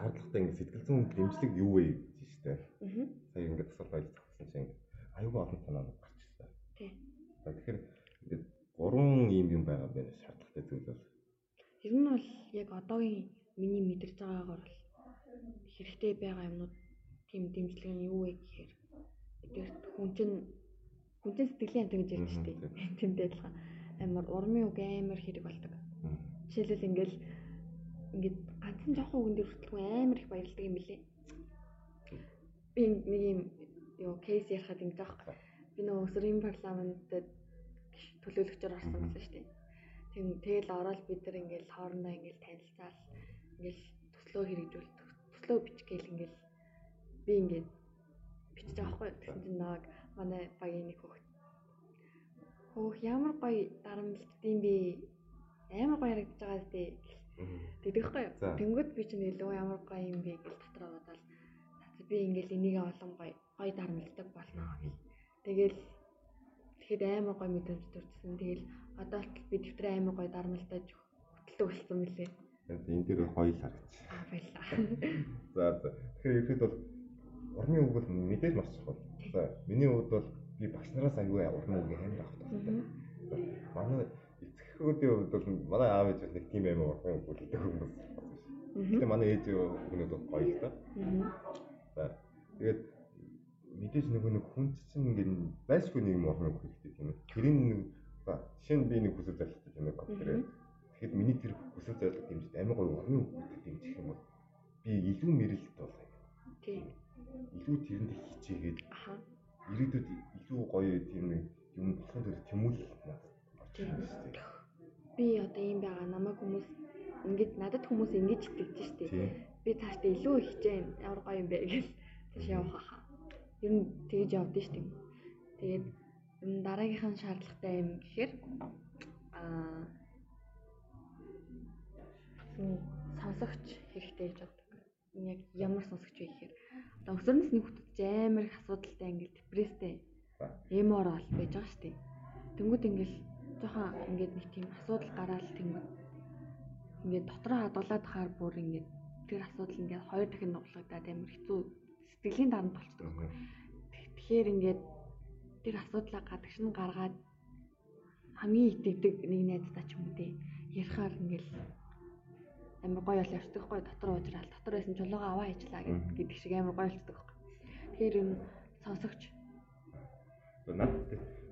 шаардлагатай ингээд сэтгэл зүйн дэмжлэг юу вэ гэж штэ. Аа. Сая ингээд асуулт зогссон чинь ингээд аюулгүй олон санаа гарч ирсэн. Тий. За тэгэхээр ингээд гурван ийм юм байгаа байх шаардлагатай зүйл бол. Ер нь бол яг одоогийн миний мэдэрч байгаагаар бол хэрэгтэй байгаа юмнууд тийм дэмжлэг нь юу вэ гэхээр эдгээр хүн чинь хүн чинь сэтгэлийн амт гэж ярьж штеп. Тэмдээ адилхан амар урмын үг амар хэрэг болдог. Жишээлбэл ингээл ингээд ганцхан жоохон үгэн дээр хүртэл амар их баярлдаг юм билэ. Би нэг юм юу кейс ярихад ингэж байгаа. Би нөгөө өсвөрийн парламентад төлөөлөгчөөр орсон гэсэн шүү дээ. Тэг тэгэл ороод бид нар ингээл хоорондоо ингээл танилцаал ингээл төслөө хэрэгжүүл төслөө бичгээл ингээл би ингээд бичиж байгаа байхгүй. Тэгсэн чинь нэг манай багийн нэг хөх. Хөөх ямар гоё дарамтлагдсан би амар гоё харагдаж байгаа зү Байхгүй юу. Тэнгүүд би чинь илүү ямар гоё юм бэ гэж дотроо бодоод би ингээл энийг олон гоё гоё дарамтлагдаг болно гэх. Тэгэл тэгэхэд амар гоё мэдрэмж төрчихсөн. Тэгэл одоо л би дэвтрэ амар гоё дарамтлаж хөтөлдөг болсон мөлий. Энэ дээр хоёул харагч. Аа баярлаа. <laughs> За за. Тэгэхээр ерөөд бол урмын үг бол мэдээж маш чухал. За миний хувьд бол би багш нараас аягүй урмын үг амар авах хэрэгтэй. Манай эцэгхүүдийн хувьд бол манай аав ээж бол нэг тийм урмын үг үлдэх хүмүүс. Гэтэ манай ээж хүмүүс бол гоё л та. За тэгээд мэдээж нөгөө нэг хүн чинь ингээд байшгүй нэг юм үг хэрэгтэй тийм ээ. Тэрийн нэг жишээ нь би нэг хүсэл зорилготой тийм ээ компьютер. Тэгэхэд миний тэр хүсэл зорилго дэмжиж амар гоё урмын үг дэмжих юм бол би илүү мэрэлт болоо. Тий. илүү тэрэнд хичээгээд Аха. ирээдүйд илүү гоё тийм нэг юм болохын тулд тэмүүлэл надад орж Тийм. ирнэ шүү дээ. Би одоо юм байгаа намайг хүмүүс ингэж надад хүмүүс ингэж итгэж штеп. Би цаашдаа илүү их хичээн ямар гоё юм бэ гэж цааш явах хаа. Ер нь тэгж явдсан дээ. Тэгээд дараагийнхан шаардлагатай юм гэхээр аа сонсогч хэрэгтэй гэж боддог. Яг ямар сонсогч вэ гэхээр одоо өсвөр насны хүүхдүүд амар их асуудалтай ингээл депресстэй эмор бол байж байгаа шүү дээ. Тэнгүүд ингээл жоохон ингээд нэг тийм асуудал гараал тэнгүүд ингээд дотроо хадгалаад хаар бүр ингээд тэр асуудал ингээд хоёр дахин нуглагдаад амар хэцүү сэтгэлийн дарамт болчихдог. Тэгэхээр ингээд тэр асуудлаа гадагш нь гаргаад хамгийн итгэдэг нэг найздаа ч юм уу те ярихаар ингээд амар гоё бол явцдаг гоё дотор уужраал дотор байсан чулуугаа аваа хийчлаа гэдэг шиг амар гоё болцдог байхгүй. Тэгэхээр юм сонсогч За надад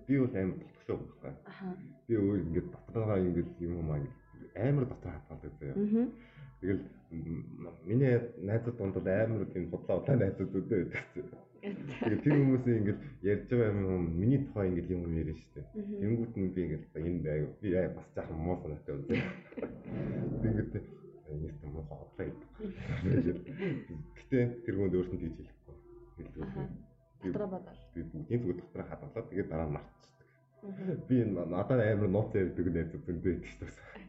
би бол амар дотгошоо байхгүй. аха Би өөр ингээд дотроо ингээд юм юм амар дотор хатгалдаг заяа. Тэгэл миний найзууд донд бол амар тийм худлаа удаан найзууд үүдээ байдаг. Тэгээд тэр хүмүүсийн ингээд ярьж байгаа юм миний тухай ингээд юм ярьж штэ. Тэнгүүт нь би ингээд энэ байг би бас жаахан муу санаатай. Би ингээд юм муу хотлоо гэдэг. Гэтэ тэргүүнд өөртөө тэгж хэлэхгүй. аха Хэлдэг. Би дотроо бодвол би бүгдийн зүгт дотроо хадгалаад тэгээд дараа нь мартчихдаг. Би надад амар нууц ярьдаг найз зөндөө байдаг шүү дээ.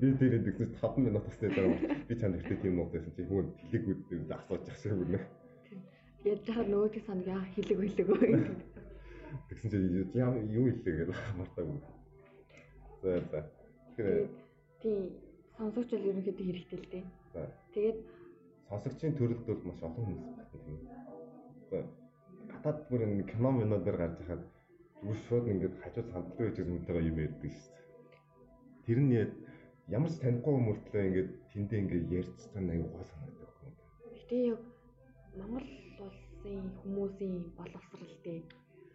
Би тэр нэгсэн 5 минут тасны дараа би чанд ихтэй тийм нууц байсан чи хүн хэлэгүүд асууж ах шиг үнэ. Яаж жахад нөгөөдгөө санаг яа хилэг хилэг. Тэгсэн Тэгсэн яам юу хэлээ гэж мартаагүй. За за. Тэгээд тий сонсогч бол ерөнхийдөө хэрэгтэй л дээ. Тэгээд сонсогчийн төрөлд бол маш олон хүмүүс байна тийм. Гадаад бүр нэг кино мино дээр гарч байхад зүгээр шууд ингээд хажууд хандлага байж юмтайгаа юм ярьдаг шүү дээ. Тэр нь яа- ямар ч танихгүй мөртлөө ингээд тэндээ ингээд ярьцсан аюу гоо санагдав. гэтээ яг Монгол улсын хүмүүсийн боловсрал дээ.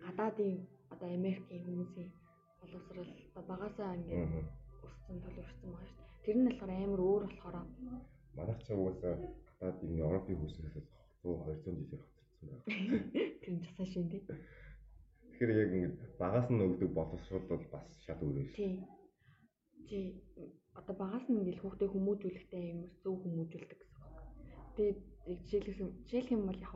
Гадаадын одоо Америкийн хүмүүсийн боловсрал одоо багасаа ингээд өссөн төлөвшсөн байгаа шүү дээ. Тэр нь болохоор амар өөр болохоор Манайх ч угаасаа гадаад юм Европын хүмүүсээс 100 200 жилээр хоцорсон байна. тэр нь засаа шин дээ. Тэгэхээр яг ингээд багаас нь өгдөг боловсрол бол бас шал өөр юм шүү. Тий. Чи одоо багаас нь ингээл хүүхдээ хүмүүжүүлэхдээ амар зөв хүмүүжүүлдэг гэсэн үг. Тэгээд жишээлх юм жишээлх юм бол яг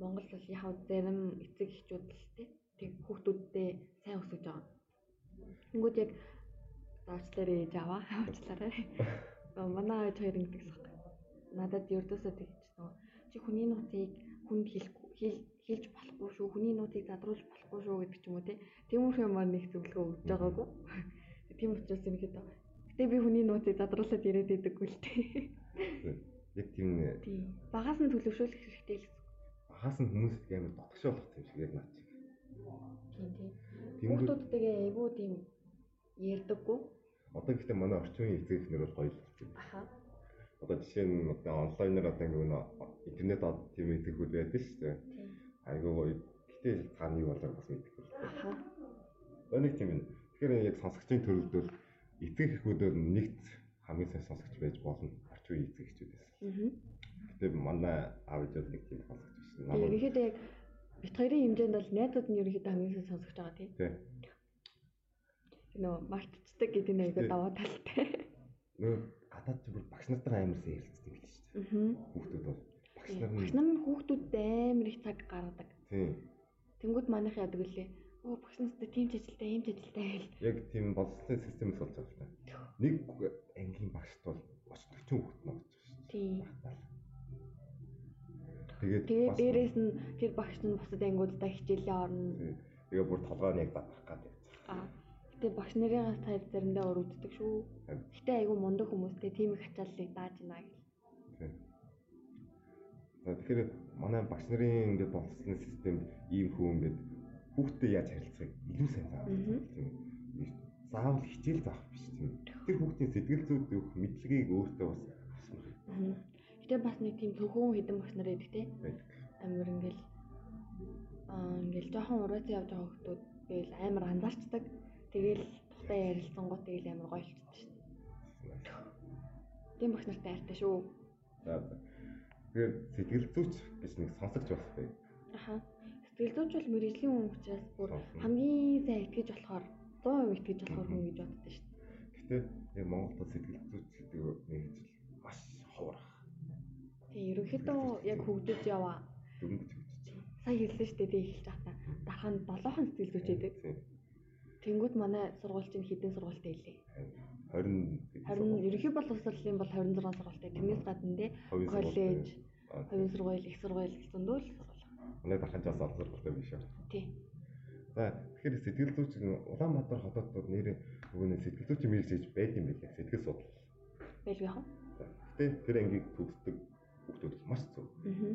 Монгол бол яг зарим эцэг эхчүүд л тий тэг хүүхдүүдтэй сайн өсгөж байгаа. Тэнгүүд яг даавчлаарэ ээж аваа <laughs> хавчлаарэ. Манай ээж хоёр ингэдэг гэсэн үг. Надад ердөөсөө тэгж нөө чи хүний нууцыг хүнд хэлэхгүй хэлж болохгүй шүү. Хүний нууцыг задруулж болохгүй шүү гэдэг ч юм уу тий. Тиймэрхүү юмар нэг зөвлөгөө өгж байгаагүй. Тийм учраас юм хэд. Гэтэ би хүний нууцыг задруулаад ирээд байдаггүй л тий. Яг тийм нэ- Тийм. Багаас нь төлөвшүүлэх хэрэгтэй л гэсэн. багаас нь хүмүүс амар дотгошоо болох юм шиг яг наач. Тийм тийм. Тэнгүүд Хүүхдүүдтэйгээ айгүй тийм ярьдаггүй. одоо гэхдээ манай орчин үеийн эцэг эхнэр бол гоё л болсон. Аха. Одоо жишээ нь одоо онлайнаар одоо ингэ нөө интернет тийм эцэгүүд байдаг шүү дээ. Тийм. Айгуу гоё. Гэтэ цаана юу болоо бас мэдэхгүй. Аха. Одоо нэг тийм юм. Тэгэхээр яг сонсогчийн төрөлд бол эцэг эхүүдээр нэгт хамгийн сайн сонсогч байж болно. Орчин үеийн эцэг эхчүүдээс. Гэтэ манай аав ээжүүд нэг тийм сонсогч байсан. Тийм Намайг ерөнхийдөө яг бит хоёрын хэмжээнд бол найзууд нь ерөнхийдөө хамгийн сайн сонсогч байгаа тийм. тий. Нөө мартцдаг гэдэг айгүй Тийм. даваа талтай. Нөө гадаад бүр багш нартай амар сайн ярилцдаг юм дээ. Аа. Хүүхдүүд бол багш Тийм. нар Багш нь нар нь хүүхдүүдтэй амар их цаг гаргадаг. тий. Тэнгүүд манайх яадаг үлээ. Оо багш нартай тийм ч ажилтай, ийм ч ажилтай гэл. Яг тийм боловсролын системээс болж байгаа юм байна. Нэг ангийн багшд бол 30 40 хүүхэд ногч шүү дээ. Тийм. Тэгээд Тэгээд дээрээс нь тэр багш нь бусад ангиудаа хичээлээ орно. Тэгээ бүр толгойн яг гад явцгаа. Аа. Гэтэ багш нарыгаас таар заримдаа өрөвддөг шүү. Гэтэ айгүй мундаг хүмүүстэй тийм их ачааллыг дааж байна гэл. Тий. За тэгэхээр манай багш нарын ингээд боловсролын системд ийм хүн ингээд хүүхдтэй яаж харилцахыг илүү сайн. Мгм. Тийм. Заавал хичээл заах биш тийм. Тэр хүүхдийн сэтгэл зүйд өгөх мэдлэгийг өөртөө бас Аа. Гэтэ бас нэг тийм зөвхөн хідэн багш нар байдаг те. байдаг. Амар ингээл аа ингээл жоохон урайцсан явж байгаа хүмүүс тэгэл амар анзаарчдаг. Тэгэл тухтай ярилцсан гот тэгэл амар гойлцдаг шүү. Тийм багш нартай хайртай шүү. За за. Тэгэхээр сэтгэл зүйч гэж нэг сонсогч бас бай. Аха. Сэтгэл зүйч бол мэрэгжлийн хүн учраас бүр хамгийн сайн итгэж болохоор 100% итгэж болохоор хүн гэж боддог шүү. Гэхдээ яг Монголд сэтгэл зүйч гэдэг нэг ажил маш ховор. Тэгээ ерөнхийдөө яг хөгжиж яваа. Дөнгөж хөгжиж. Сая хэлсэн шүү дээ би эхэлж байхдаа. Дахан 7хон сэтгэл зүйч байдаг. Тийм. Тэнгүүд манай сургууль чинь хэдэн сургуультай илээ. 20 Харин ерөнхий боловсролын бол 26 сургуультай. Тэрнээс гадна Хувийн коллеж, хувийн сургууль, их сургууль гэсэн дөөл сургууль. Манай дахин жаас олон сургуультай биш үү? Тий. За тэгэхээр сэтгэл зүйч Улаанбаатар хотод нэр нэг сэтгэл зүйчийн мэрэгч гэж байд юм билээ. Сэтгэл судлал. Байлгүй? За, Гэхдээ тэр ангийг төгсдөг хүмүүс маш зөв. Аа.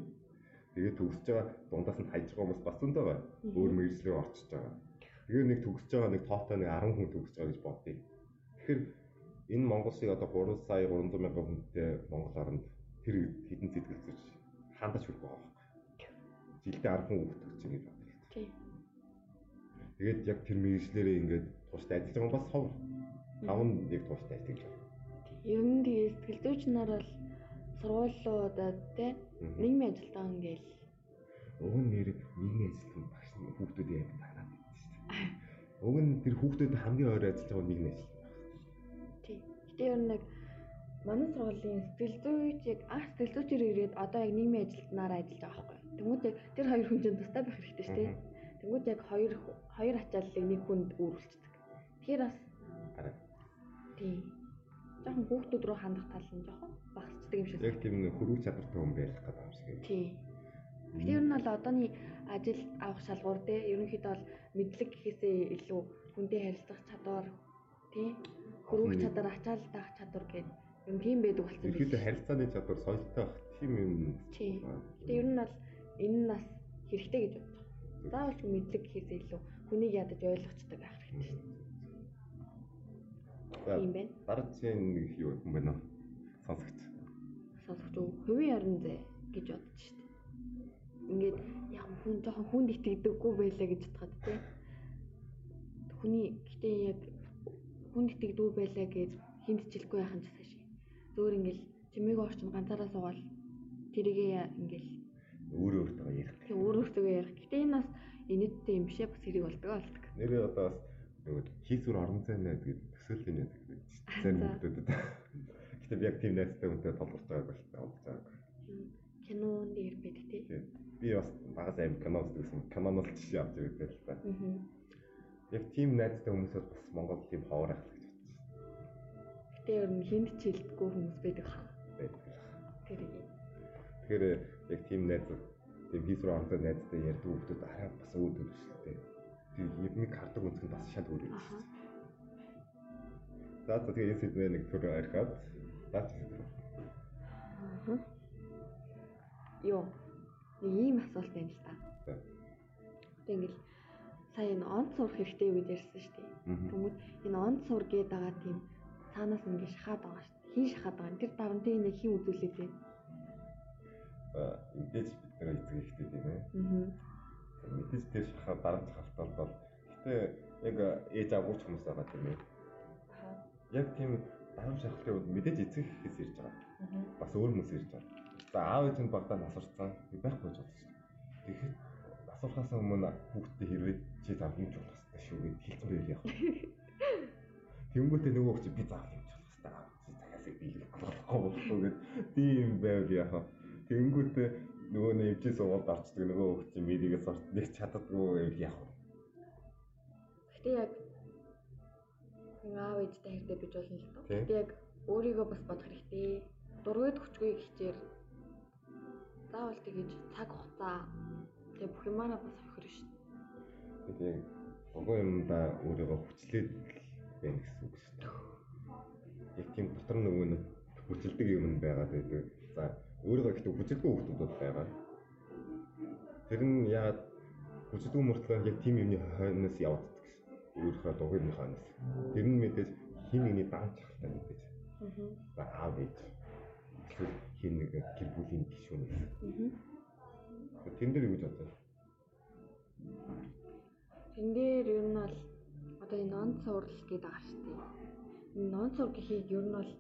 Тэгээд төгсөж байгаа дундаас нь хайж байгаа хүмүүс бас зөндөө байна. Өөр мэрэгчлэр орчиж байгаа. Тэгээд нэг төгсөж байгаа нэг тоотой нэг 10 хүн төгсөж байгаа гэж бодъё. Тэгэхээр энэ Монголыг одоо 3 сая 300 мянган хүнтэй Монгол оронд тэр хэдэн сэтгэл зүйч хандаж хүрэх байгаа байхгүй. Жилдээ 10 хүн өгдөг чинь гэж бодлоо. Тий. Тэгээд яг тэр мэрэгчлэрээ ингээд тууштай ажиллаж байгаа бас хов. Тав нь яг тууштай ажиллаж байгаа. Ер нь тэгээ сэтгэл зүйч нар бол сургуулиудад те нийгмийн ажилтан ингээл нь нэр нийгмийн ажилтан багш нь Уг нь тэр хүүхдүүд хамгийн ойр ажиллаж байгаа нийгмийн ажил. тий. Гэтэ ер нь нэг манай сургуулийн сэтгэл зүйч яг анх сэтгэл зүйчээр ирээд одоо яг нийгмийн ажилтнаар ажиллаж байгаа байхгүй. Тэнгүүд яг тэр хоёр хүн чинь тустай байх хэрэгтэй шүү дээ. Тэнгүүд яг хоёр хоёр ачааллыг нэг хүнд үүрүүлцдэг. Тэгэхээр бас Арай. тий. Жохон хүүхдүүд рүү хандах тал нь жохон багасчдаг юм шиг. Яг тийм нэг хөрвүүлж чадвартай хүн байх гэдэг юм шиг. Тий. Ер нь бол одооний ажил авах шалгуур те ерөнхийдөө бол мэдлэг гэхээсээ илүү хүнтэй харилцах чадвар тий хөрвөх чадвар ачаал таах чадвар гэдэг юм тийм байдаг болсон Ерөөдөө биш. харилцааны чадвар соёлтой байх тийм юм. Тий. Гэтэ ер нь бол энэ нь бас хэрэгтэй гэж бодож байгаа. Заавал ч мэдлэг гэхээсээ илүү хүнийг ядаж ойлгочтой байх хэрэгтэй шүү дээ. Тийм байна. дараагийн нэг юу юм бэ нөө? Сонсогч. Сонсогч уу хувийн орон зай гэж бодож шүү дээ. Ингээд яг хүн жоохон хүнд итгэдэггүй байлаа гэж бодоход тий. Хүний гэтээ яг хүнд итгэдэггүй байлаа гэж хэмтчихэлгүй яхан ч цааш. Зөөр ингээл чимээг орчин ганцаараа суугаал тэрийгээ ингээл Өөрөө өөртөө ярих. тэг өөр өөртөө ярих. Гэтэ энэ бас инээдтэй юм бишээ бас хэрэг болдог болдог. Нэрээ одоо бас нөгөө хийсвэр орон зай найз гэдэг төсөөллийн найз гэдэг. Зэн За. хүмүүстэд. Гэтэ би яг тийм найзтай хүнтэй толгорч байгааг л таалж байгаа. Кинон дээр байдаг тий. Би бас багаас аим кино үзсэн. Киноноос л жишээ авч ирдэг л та. Яг тийм найзтай хүмүүсээс бас Монгол тийм ховор ах гэж бодчих Гэтэ ер нь хүнд ч хилдэггүй хүмүүс байдаг хаа. байдаг. Тэр Тэгэхээр яг тийм найз тийм орон зай найзтай ярьдаг хүмүүс арай бас өөр төр шүү дээ. Тийм нэг хардаг үнцг нь бас шал өөр юм шүү. За за тэгээ энэ сэдвээ нэг төр арихад даач сэдв. Аа. Нэг ийм асуулт байна л та. Одоо ингээл сая энэ онц сурах хэрэгтэй юу гэж ярьсан шүү дээ. Тэгмүүд энэ онц сур гээд байгаа тийм цаанаас ингээд шахаад байгаа шүү дээ. Хин шахаад байгаа. Тэр дарамтыг нэг хин үзүүлээд байна. За мэдээж бид нэр эцэг ихтэй тийм ээ. Аа. Мэдээж тэр шахаа дарамт халталт бол гэтээ яг ээж агууч хүмүүс байгаа тийм ээ. Яг тийм дарамт шахалтын үед мэдээж эцэг ихээс ирж байгаа. Аа. бас өөр хүмүүс ирж байгаа. За аав нь багтаа насарцсан байхгүй ч дээ. Тэгэхээр насурхаас өмнө хүүхдээ хэрвээ чи зам хэмж болох хэрэгтэй шүү гэж хэлсэн байл яах вэ? <laughs> Тэнгүүтээ нөгөө чи би зам хэмж болох хэрэгтэй аав чи цагаасыг биелэх болохгүй болохгүй гэд тийм байвал яах вэ? Тэнгүүтээ нөгөө нэг эвжээ суугаад орчдөг нөгөө хүүхд чи медигээс орч нэг чаддаггүй байвал яах вэ? Гэтэ яг хүн аав ээжтэй хайртай бич болно л. Тийм. Гэтэ яг өөрийгөө бас бодох хэрэгтэй. Дургүйд хүчгүй хичээр заавал тэгэж цаг хугацаа тэгээ бүх юмараа бас хохирно шүү дээ. Тэгээд гогоо юмдаа өөрийгөө хүчлээд байна гэсэн үг шүү дээ. Яг тийм дотор нөгөө нэг хүчилдэг юм байгаад байдаг. За өөрийгөө ихтэй хүчилгүй хүмүүс байгаа. Тэр нь яагаад хүчилгүй мөртлөө яг тийм юмны хойноос явагддаг гэсэн. Өөрийнхөө дугуйны хойноос. Тэр нь мэдээж хин нэгний даанч хальтаа мэдээж. Аа. За аав ээж. Эсвэл хин нэг гэр бүлийн гишүүн. Аа. Тэн дээр юу гэж бодож байна? Тэн дээр ер нь бол одоо энэ нон цуврал гэдэг байгаа шүү дээ. Энэ нон цур гэхийг ер нь бол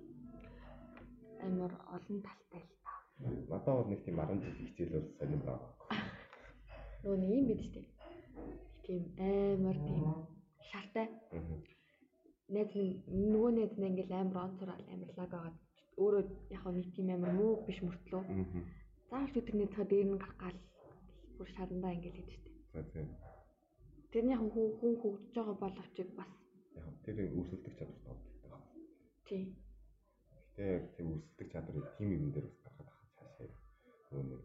амар олон талтай л та. Надад бол нэг тийм 10 жил хичээл бол сонирн байгаа. Нөгөө нэг юм бид шүү дээ. Тийм амар тийм шалтай. Аа. Найз нь нөгөө нь ингээл амар он цурал амар лаг агаад өөрөө яг нэг тийм амар муу биш мөртлөө Аа. заавал өдрний цаа дээр нь гаргаал бүр шарандаа ингээл хэд штэ. За тийм. Тэр нь яг хүн хүн хөгжиж байгаа боловч бас Яг тэр өрсөлдөх чадвар тооддаг. тий. Гэтэ яг тийм өрсөлдөх чадварыг тийм юм дээр бас гаргах цаашаа. Нөгөө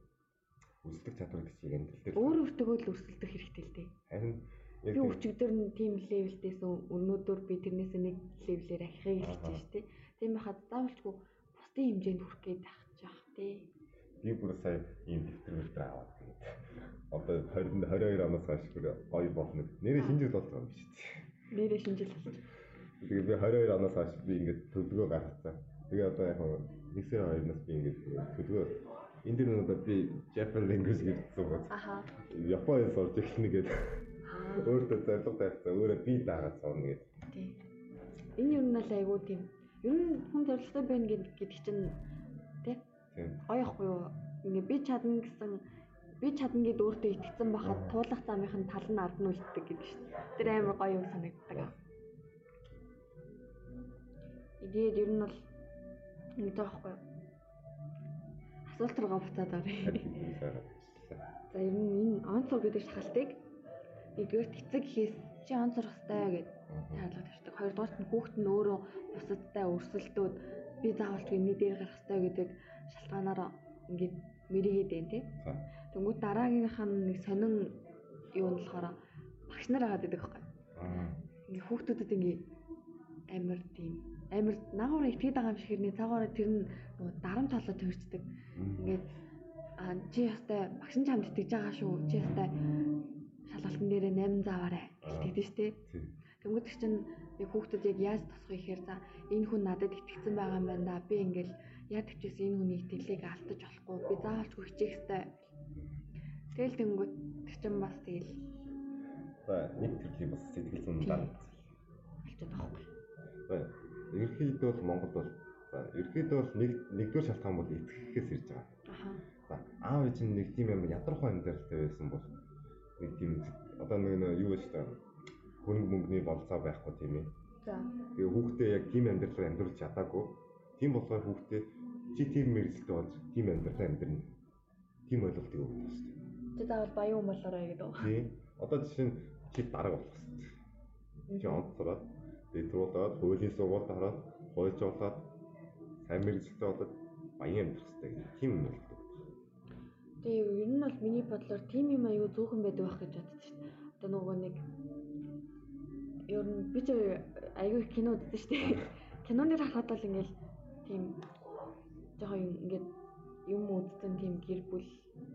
өрсөлдөх чадвар гэж яг энэ дээр. Өөр өөртөө л өрсөлдөх хэрэгтэй л дээ. Харин Би тийм- өчигдөр нь тийм левелдээс өнөөдөр би тэрнээс нэг левелээр ахихыг хэлж байна шүү дээ. Тийм байхад заавалчгүй бусдын хэмжээнд хүрэх гээд жаах тий. би бүр сая ийм дэвтэр дэвтэр аваад тэгээд одоо 20 22 оноос хойш бүр гоё болно. Нэрээ шинжил болж байгаа юм биш үү? Нэрээ шинжил болж. Тэгээд би 22 оноос хойш би ингээд төлөвлөгөө гаргацсан. Тэгээ одоо яг нэгсэр хоёрноос би ингээд төлөвлөгөө энэ дэр нь одоо би Japan language гэсэн үг. Аха. Японы сурч эхлэнэ гэдэг өөртөө зорилго тавьсан. Өөрөө би дагаад сурна гэдэг. Тий. Энэ юу нь л айгүй тийм. Ер нь хүн зорилготой байна гэд- гэдэг чинь тий ахгүй юу? Ингээ би чадна гэсэн би чадна гэд өөртөө итгэцэн бахад туулах замынхын тал нь ард нь үлддэг гэдэг шүү дээ. Тэр амар гоё юм санагддаг. Тэгээд ер нь бол нэг таахгүй юу? Асуулт руугаа буцаад оръё. За ер нь энэ онцор гэдэг шахалтыг нэгдүгээр эцэг хийс чи онцор хөстэй гэж шаардлага тавьдаг. Хоёрдугаарт нь хүүхэд нь өөрөө бусадтай өрсөлдөөд би заавал энэ дээр гарах хэрэгтэй гэдэг шалтгаанаар ингээд мэрийгээд байна тий. Тэнгүүд дараагийнх нь нэг сонин юу нь болохоор багш нар агаад байдаг байхгүй. Ингээ хүүхдүүдэд ингээ амар тийм амар наагаараа итгэж байгаа юм шиг хэрнээ цаагаар тэр нь нөгөө дарамт толоо төрчдөг. Ингээд аа чи ястай багш нь чамд итгэж байгаа шүү. Чи ястай шалгалтын дээрээ 8 зааваарай гэлтэйдэж штэ. Тэнгүүд чинь яг хүүхдүүд яг яаж тосхоо ихээр за энэ хүн надад итгэсэн байгаа юм байна да. Би ингээл яад гэвчээс энэ хүний итгэлийг алдаж болохгүй. Би заавалчгүй хичээх хэрэгтэй. Тэгэл тэнгүүд чинь бас тэгэл нэг төрлийн бас сэтгэл зүйн дарамт болчиход байгаа байхгүй. Ерөнхийдөө бол Монголд бол ерөнхийдөө бол нэг нэгдүгээр шалтгаан бол итгэхээс ирж байгаа. За аав ээж нь нэг тийм юм ядрахаа амьдралтай байсан бол нэг тийм одоо нэг юу вэ штэ хөрөнгө мөнгөний болцоо байхгүй тийм ээ. За. Тэгээ хүүхдээ яг тийм амьдралаар амьдруулж чадаагүй. Тийм болохоор хүүхдээ чи тийм мэрэгчлээ болж тийм амьдралаар амьдрна. Тийм ойлголтыг өгдөг шүү дээ. Чи заавал баян хүн болоорой гэдэг. Тийм. Одоо жишээ нь чи дарга болох хэрэгтэй. Чи онцлоод дэвтрүүлээд хуулийн сургуульд хараад хуульч болоод сайн мэрэгчлээ болоод баян амьдрах хэрэгтэй гэх тийм юм бол. Тэгээ ер нь бол миний бодлоор тим юм аюу зөөхөн байдаг байх гэж боддог шүү дээ. Одоо нөгөө нэг ер нь би ч аюу их кино үздэг шүү дээ. Киноны харахад бол ингээл тийм жоохон ингээд юм үзсэн тийм гэр бүл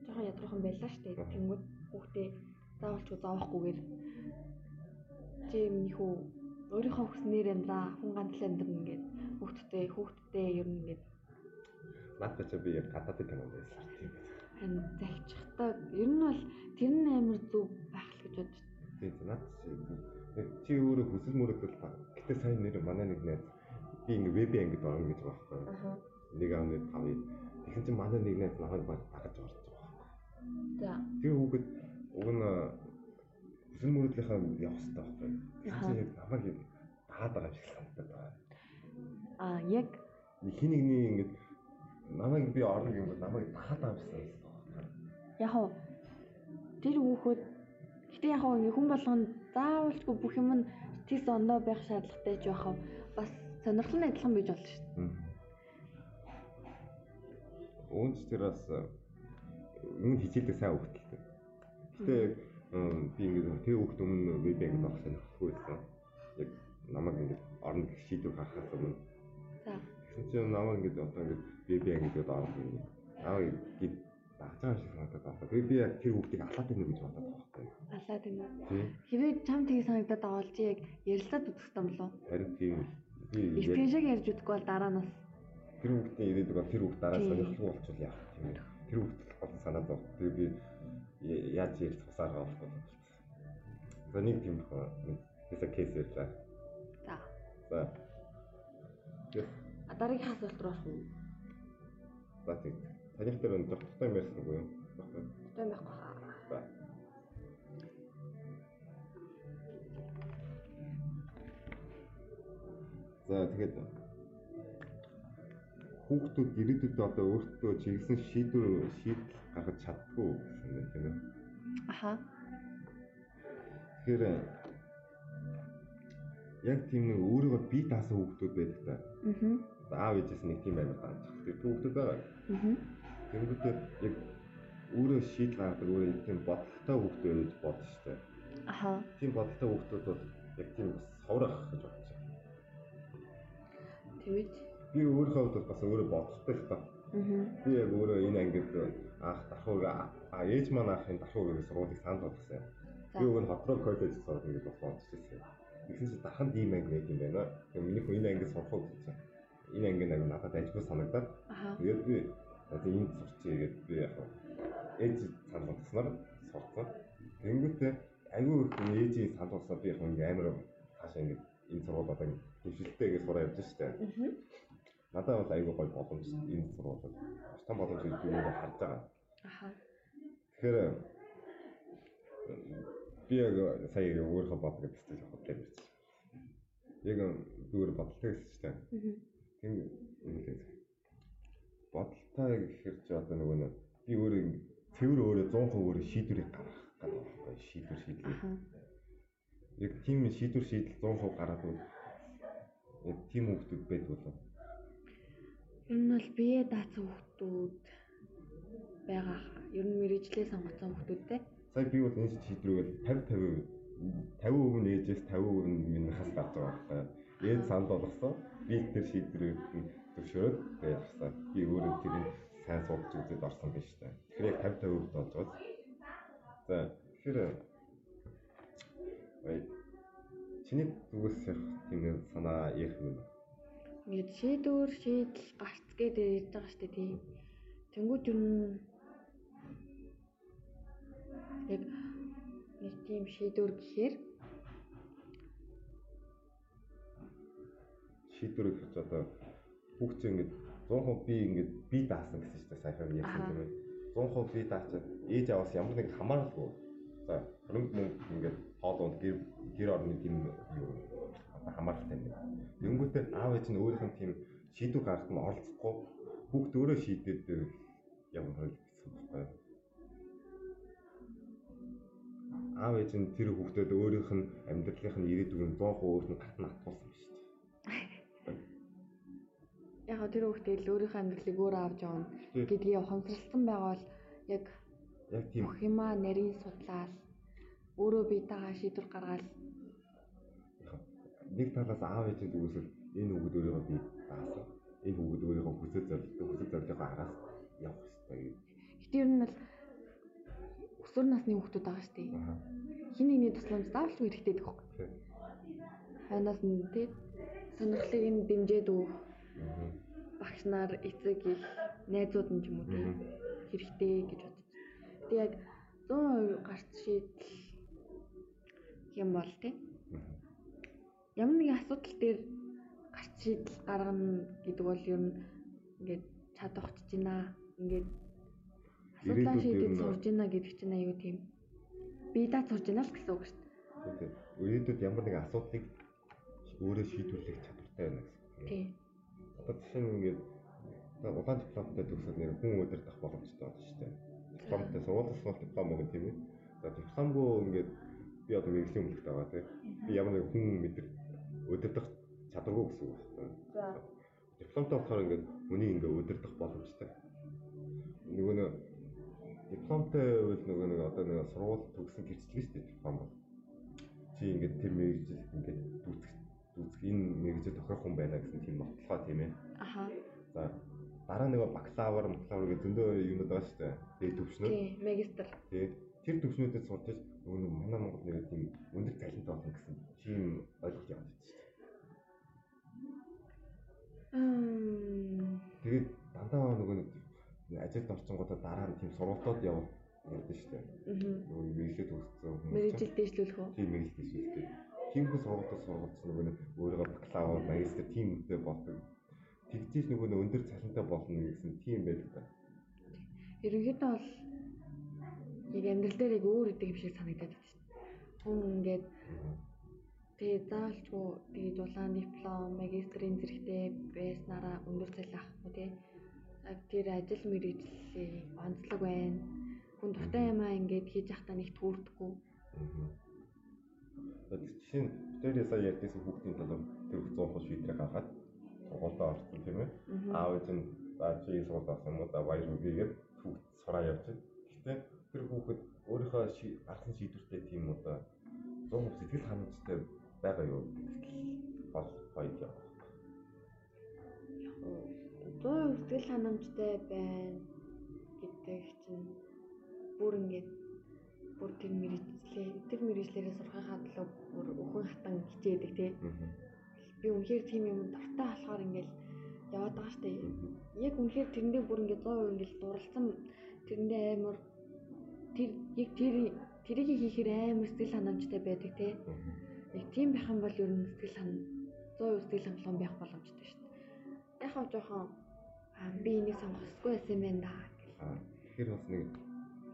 жоохон ядуухан байлаа шүү дээ. Тэнгүүд хүүхдээ заавалчгүй заавахгүйгээр. Чи минийх үү? Өөрийнхөө хүснээр амьдра хүн ганц л амьдрна ингээд хүүхдтэй хүүхдтэй ер нь ингээд. Чи би яг гадаадын кино өөрөө хүсэл мөрөдөл та. Гэтэ сайн нэр манай нэг найз би ингээ веб ангид орно гэж байхгүй. Нэг аавны 5 Тэгсэн чинь манай нэг найз намайг баг дагаж орж байгаа. За. Тэр хүүхэд уг нь хүсэл мөрөдлийнхаа явах хэрэгтэй байхгүй. Тэгсэн чинь намайг дагаад байгаа шиг санагдаад байгаа. А яг Нэг хин нэгний ингээд намайг би орно гэнгүүт намайг дагаад байгаа шиг санагдаад. яг хав тэр хүүхэд гэтээ яг ингээ хүн болгоно заавалчгүй бүх юм нь тис ондоо байх шаардлагатай ч байх бас сонирхол нь адилхан байж болно шүү дээ. Үүнч тэр бас юм хичээлдэг сайн хөвгөлтэй. Гэтэ би ингээд тэр хөвгт өмнө веб ангид орох сонирхолгүй байсан. Яг намайг ингээд орно гэх шийдвэр гаргахаас өмнө За. Тэгсэн чинь намайг ингээд одоо ингээд беби ангид орох юм. Намайг гээд байгаа юм шиг санагдаад байна. Би би яг тэр хүүхдийг алаад байна гэж бодоод байгаа байхгүй. Алаад. Тийм. Хэрвээ чам тийг санагдаад байгаа бол чи яг ярилцаад үзэх юм болов. Харин тийм яг шиг ярьж үзэхгүй бол дараа нас тэр хүүхдийн ирээдүг бол тэр хүүхд дараа сонирхолгүй болчихвол яах? Тийм ээ. Тэр хүүхд бол санаад байна. Тэгээ би яаж ярих тусаар байгаа болох вэ? За нэг тийм хөө нэг кейс ярьлаа. за. За. Yes. А дараагийн асуулт руу орох уу? За тийм. Таних дээр энэ доктортой юм ярьсангүй юу? Той байхгүй хаа. За. Тэгээд хүүхдүүд ирээдүйд одоо өөртөө чиглэсэн шийдвэр шийдэл гаргаж чаддгүй гэсэн юм тийм ээ. Аха. Тэгэхээр яг тийм нэг өөрийгөө бие даасан хүүхдүүд байдаг та. Мгм. Аав ээжээс нэг тийм амар дааж. Тэр хүүхдүүд байгаа. Мгм. Тэнгүүтээ яг өөрөө шийдэл гаргадаг өөрөө тийм гэж бодсон шүү дээ. Аха. Тийм бодлоготой хүүхдүүд бол яг тийм бас соврах гэж бодож байна. Тэгвэл Би өөрийнхөө хувьд бас өөрөө бодлоготой л та. Мгм. Би яг өөрөө энэ ангид анх давхууг а ээж маань анхын давхуугийн сургуулийг санал болгосон юм. Би өг нь хотроо коллеж сурах гэж бодчихсон юм. Тэгсэн чинь даханд ийм анги байт юм байна. Тэгээ миний хүн энэ ангид сурах уу гэсэн. Энэ анги нэг надад ажгүй санагдаад Аха. тэгээд би одоо энд сурчээ гэдэг би яг ээж санал болгосноор сурсан. Тэнгүүтээ аюу их ээжийн болгосноор би яг ингээ амар хаашаа ингээ энэ сургууль одоо хөвшилтэй гэж сураа явж штэ. Надад бол аюу гой боломж энэ сургууль. Том боломж би өөрөө харж байгаа. Аха. Тэгэхээр би яг сая яг өөрийнхөө бодлого гэсэн чинь бодлоо ярьж. Яг өөр бодлоо гэсэн чинь юм лээ. Бодолтой гэхээр чи одоо нөгөө нэг би өөрөө цэвэр өөрөө 100% өөрөө шийдвэрийг гаргах гэдэг байхгүй шийдвэр шийдлээ. Яг тийм шийдвэр шийдэл 100% гараад бол яг тийм хүмүүс байдгүй л. Ер нь бол бие даацсан хүүхдүүд байгаа. Ер нь мэрэгжлээ сонгоцсон хүмүүстэй. Сая би бол энэ шийдвэрийг 50 50 50% нь ээжээс 50% нь минийхээс гарч байгаа байхгүй. Ээж санд болгосон. Би тэр шийдвэрийг зөвшөөрөөд тэгээд авсан. Би өөрөө тэрийг сайн судалж үзээд орсон биш үү. Тэгэхээр яг 50 50% болж байгаа. За тэгэхээр Ой. Чиний зүгээс тийм санаа ярих юм. Ингээд шийдвэр шийдэл гарц гэдэг ярьж байгаа шүү дээ тийм. Тэнгүүд нь яг нэг тийм шийдвэр гэхээр шийдвэр гэж одоо хүүхд ингээд 100% би ингээд би даасан гэсэн чинь сайхан ярьсан тийм ээ. 100% би даачаад ээж аваас ямар нэг хамааралгүй. За хөрөнгө мөнгө ингээд хоол унд гэр гэр орны тийм юу хамааралтай юм. Тэнгүүтээ аав ээж нь өөрийнх нь тийм шийдвэр гаргахад нь оролцохгүй хүүхд өөрөө шийдээд явна хөл гэсэн байна. Аав ээж нь тэр хүүхдэд өөрийнх нь амьдралынх нь ирээдүйг 100% өөрт нь татна атгуулсан дээ. Яг тэр хүүхдээ л өөрийнхөө амьдралыг өөрөө авч явна гэдгийг ухамсарласан байгаа бол яг яг тийм бүх юмаа нарийн судлаад өөрөө биетайгаа шийдвэр гаргаад нэг талаас аав ээжийн зүгээс энэ хүүхэд өөрийгөө би даасан. Энэ хүүхэд өөрийгөө хүсэл зорилготой хүсэл зорилгоо араас явах хэрэгтэй. Гэтэ ер нь бол өсвөр насны хүүхдүүд байгаа шүү дээ. Хин нэгний тусламж заавалчгүй хэрэгтэй гэх юм. Тийм. Ханаас нь тий сонирхлыг нь дэмжиж өгөх. Багш нар эцэг их найзууд нь ч юм уу тий Мгм. хэрэгтэй гэж бодож. Тэг яг 100% гарц шийдэл юм бол тий Аа. ямар нэгэн асуудал дээр гарц шийдэл гаргана гэдэг бол ер нь ингээд чадварчж байна. Ингээд асуудлаа шийдэж сурж байна гэдэг чинь аюу тийм бие даа сурж байна л гэсэн үг шүү дээ. Тийм. Ирээдүйд ямар нэгэн асуудлыг өөрөө шийдвэрлэх чадвартай байна гэсэн. Тий. Одоо жишээ нь ингээд одоо улаан дипломтой төгсөөд нэр хүн удирдах боломжтой байна шүү дээ. Дипломтой сургууль сурах диплом өгөн тийм ээ. За дипломгүй ингээд би одоо мэрэгжлийн өмнөлт байгаа тийм. Би ямар нэг хүн мэдэр удирдах чадваргүй гэсэн үг байна. За. Дипломтой болохоор ингээд хүнийг ингээд удирдах боломжтой. Нөгөө нэг дипломтой бол нөгөө нэг одоо нэг сургууль төгссөн гэрчлэг шүү дээ диплом бол. Чи ингээд тэр мэрэгжил ингээд дүүцэх дүүцэх энэ мэрэгжил тохирох хүн байна гэсэн тийм нотлохоо тийм ээ. Аха. За дараа нэг бакалавр, бакалавр гэх зөндөө юмнууд байгаа шүү дээ. Тэгээ төвчнүүд. Тий, магистр. Тэгээ тэр төвчнүүдэд сурч иж нөгөө нэг манай Монгол нэг тийм өндөр талент болно гэсэн тийм ойлголт яваад байна шүү дээ. Тэгээд дандаа нөгөө нэг ажилд орчингуудаа дараа нь тийм сургалтууд ярьдэн шүү дээ. Мгм. Нөгөө мэрэгчлээ төгссөн хүмүүс. Мэргэжил дэвшлүүлэх үү? тийм мэрэгчлээ шилдэг. Тиймэрхүү сургалтаас сургалт нөгөө нэг өөрийгөө бакалавр, магистр тийм үедээ болдог. Тэгжээж нөгөө нэг өндөр цалинтай болно гэсэн тийм байдаг та. Ерөнхийдөө бол яг амьдрал дээр яг өөр идэг юм шиг санагдаад байна шүү дээ. Хүн ингээд тэгээ заавалчгүй тэгээд улаан диплом, магистрийн зэрэгтэй байснараа өндөр цалин авах уу те. Яг тэр ажил мэргэжлээ онцлог байна. Хүн дуртай юмаа ингээд хийж явахдаа нэг түүрдэггүй. Жишээ нь тэр сая ярьдсан хүүхдийн талаар тэр 100% шийдрэг гаргаад сургуультаа орсон тийм ээ. Аав ээж нь за чи сургууль авсан юм уу да баяр үгээгээд хүүхд сураа явж байна. Гэхдээ тэр хүүхэд өөрийнхөө гаргасан шийдвэртэй тийм одоо 100% сэтгэл ханамжтай байгаа юу бол гоё юм. 100% сэтгэл ханамжтай байна гэдэг чинь бүр ингээд бүр тэр мэрэгчлээ тэр мэрэгчлэрээ сурахынхаа төлөө бүр өхөн хатан хичээдэг те би үнэхээр тийм юм дуртай болохоор ингээд яваад байгаа штэ яг үнэхээр тэрэндээ бүр ингээд 100% ингээд дурлцсан тэрэндээ амар тэр яг тэр тэрийг хийхээр амар сэтгэл ханамжтай байдаг те яг тийм байх юм бол ер нь сэтгэл хан 100% сэтгэл хангалуун байх боломжтой дээ. Яг хав жоохон би энийг сонгохгүй байсан юм байна тэгэхээр бас нэг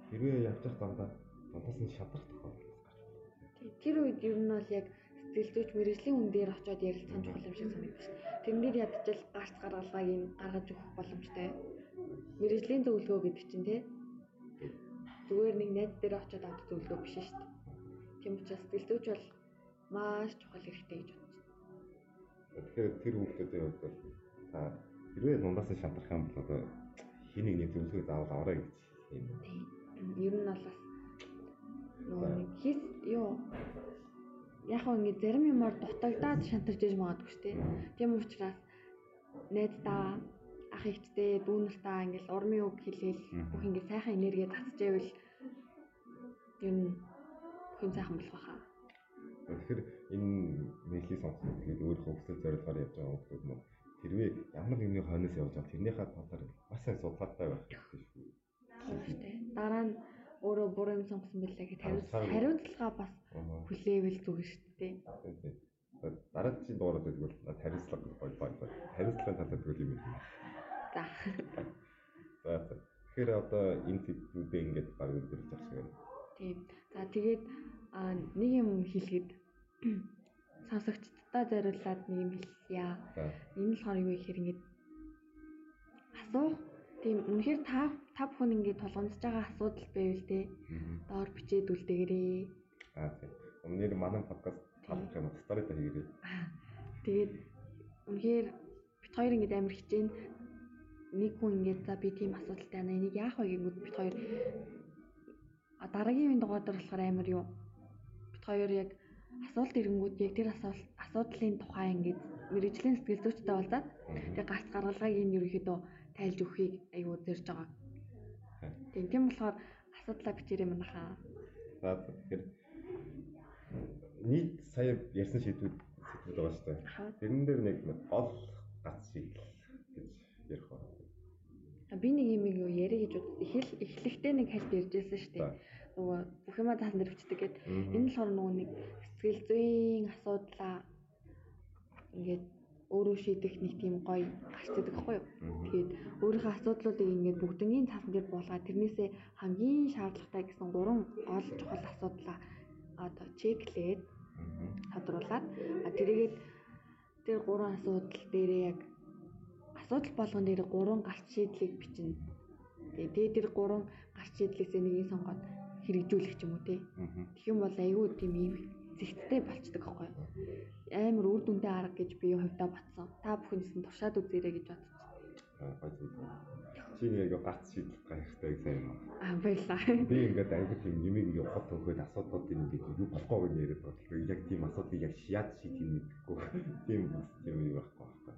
хэрвээ явж явах дундаас нь шадрах тохиолдол гарч байна. Тэр үед ер нь бол яг сэтгэл зүйч мэрэгжлийн хүн дээр очиод ярилцсан чухал юм шиг санагдаж. Тэрэн дээр ядчил гарц гаргалгааг нь гаргаж өгөх боломжтой. Мэрэгжлийн зөвлөгөө гэдэг чинь тий зүгээр нэг найз дээр очиод авах зөвлөгөө биш шүү дээ. Тийм учраас сэтгэл зүйч бол маш чухал хэрэгтэй гэж бодож байна. Тэгэхээр тэр хүүхдүүдийн хувьд бол та хэрвээ дундаас нь шадрах юм бол одоо хин нэгний зөвлөгөө заавал аваарай гэж Тийм. Тийм. Ер нь бол бас нөгөө нэг хийс юу яг хөө ингэ зарим юмар дутагдаад шантарч иж магадгүй шүү дээ. Тийм учраас найздаа ах ихтэй дүү нартаа ингээл урмын үг хэлээл бүх ингэ сайхан энерги татчихвэл ер нь хүн сайхан болох байхаа. Тэгэхээр энэ мэйлийг сонсох тэгээд өөрөө хөвгсөл зорилгоор явж байгаа хүмүүс мөн тэрвээ ямар нэгний хойноос явж байгаа тэрнийхээ талаар бас сайн судалгаатай байх хэрэгтэй шүү. Дараа нь өөрөө буруу юм сонгосон байлаа гэж Хариуцлага- бас хүлээвэл зүгээр шүү дээ. Дараагийн дугаараа тэгвэл хариуцлага гоё гоё. Хариуцлагын талаар тэгвэл юм юм. За. За. Тэгэхээр одоо энэ сэдвүүдээ ингээд баг өдөрлөж авах шиг байна. Тийм. За тэгээд нэг юм хэлэхэд сонсогчдод зориулаад нэг юм. За. Энэ нь болохоор юу гэхээр ингээд асуух тийм үнэхээр та та бүхэн ингээд тулгамдж байгаа асуудал байвал те доор бичээд үлдээгээрэй. Аа тийм. Өмнөр манай подкаст талах юм сторитой хийгээрэй. <laughs> Тэгээд үнэхээр бит хоёр ингээд амар хичээн нэг хүн ингээд за би тийм асуудалтай байна. Энийг яах вэ гэнгүүт бит хоёр дараагийн үеийн дугаар болохоор амар юу бит хоёр яг асуулт ирэнгүүт яг тэр асуулт асуудлын тухай ингээд мэрэгжлийн сэтгэл зүйчтэй уулзаад Мгм. тэр гарц гаргалгааг энэ ерөөхдөө тайлж өгөхийг аюу зэрж байгаа. Тийм тийм болохоор асуудлаа бичээрэй манайхаа. За. Тэгэхээр нийт сая ярьсан шийдвүүд сэдвүүд байгаа шүү дээ. Тэрэн дээр нэг гол гац шийдэл гэж ярих байна. А, Би нэг юм юу яриа гэж бод. Эхэл эхлэхдээ нэг хальт ярьжсэн шүү дээ. Нөгөө бүх юмаа таасан дээр бичдэг гэд. Энэ болохоор нөгөө нэг сэтгэл зүйн асуудлаа ингээд өөрөө шийдэх нэг тийм гоё гарч идэг байхгүй юу? Тэгээд өөрийнхөө асуудлуудыг ингээд бүгднийг цаасан дээр буулгаад тэрнээсээ хамгийн шаардлагатай гэсэн гурван гол чухал асуудлаа одоо чеклээд тодруулаад а тэрийгээд тэр гурван асуудал дээрээ яг асуудал болгон дээр гурван гарч шийдлийг бичнэ. Тэгээ тэгээ тэр гурван гарч шийдлээсээ нэгийг сонгоод хэрэгжүүлэх юм уу. Мгм. Тэгэх юм бол айгүй тийм ийм зэгцтэй болцдог аахгүй? Амар үр дүнтэй арга гэж би хувьдаа батсан. Та бүхэн гэсэн туршаад үзээрэй гэж бодсон. Аа, гоё зүйл. Чи нэг гац шийдэл гайхтай сайн юм. Аа баярлаа. Би ингээд ангид тийм нэмийг ингээд хот төнхөд асуудлуудын ингээд юу болохгүй гэж яриад. Тэгэхээр яг тийм асуудлыг яг шиад шийдэх юм гэдэггүй. Тийм тийм юм байхгүй байхгүй.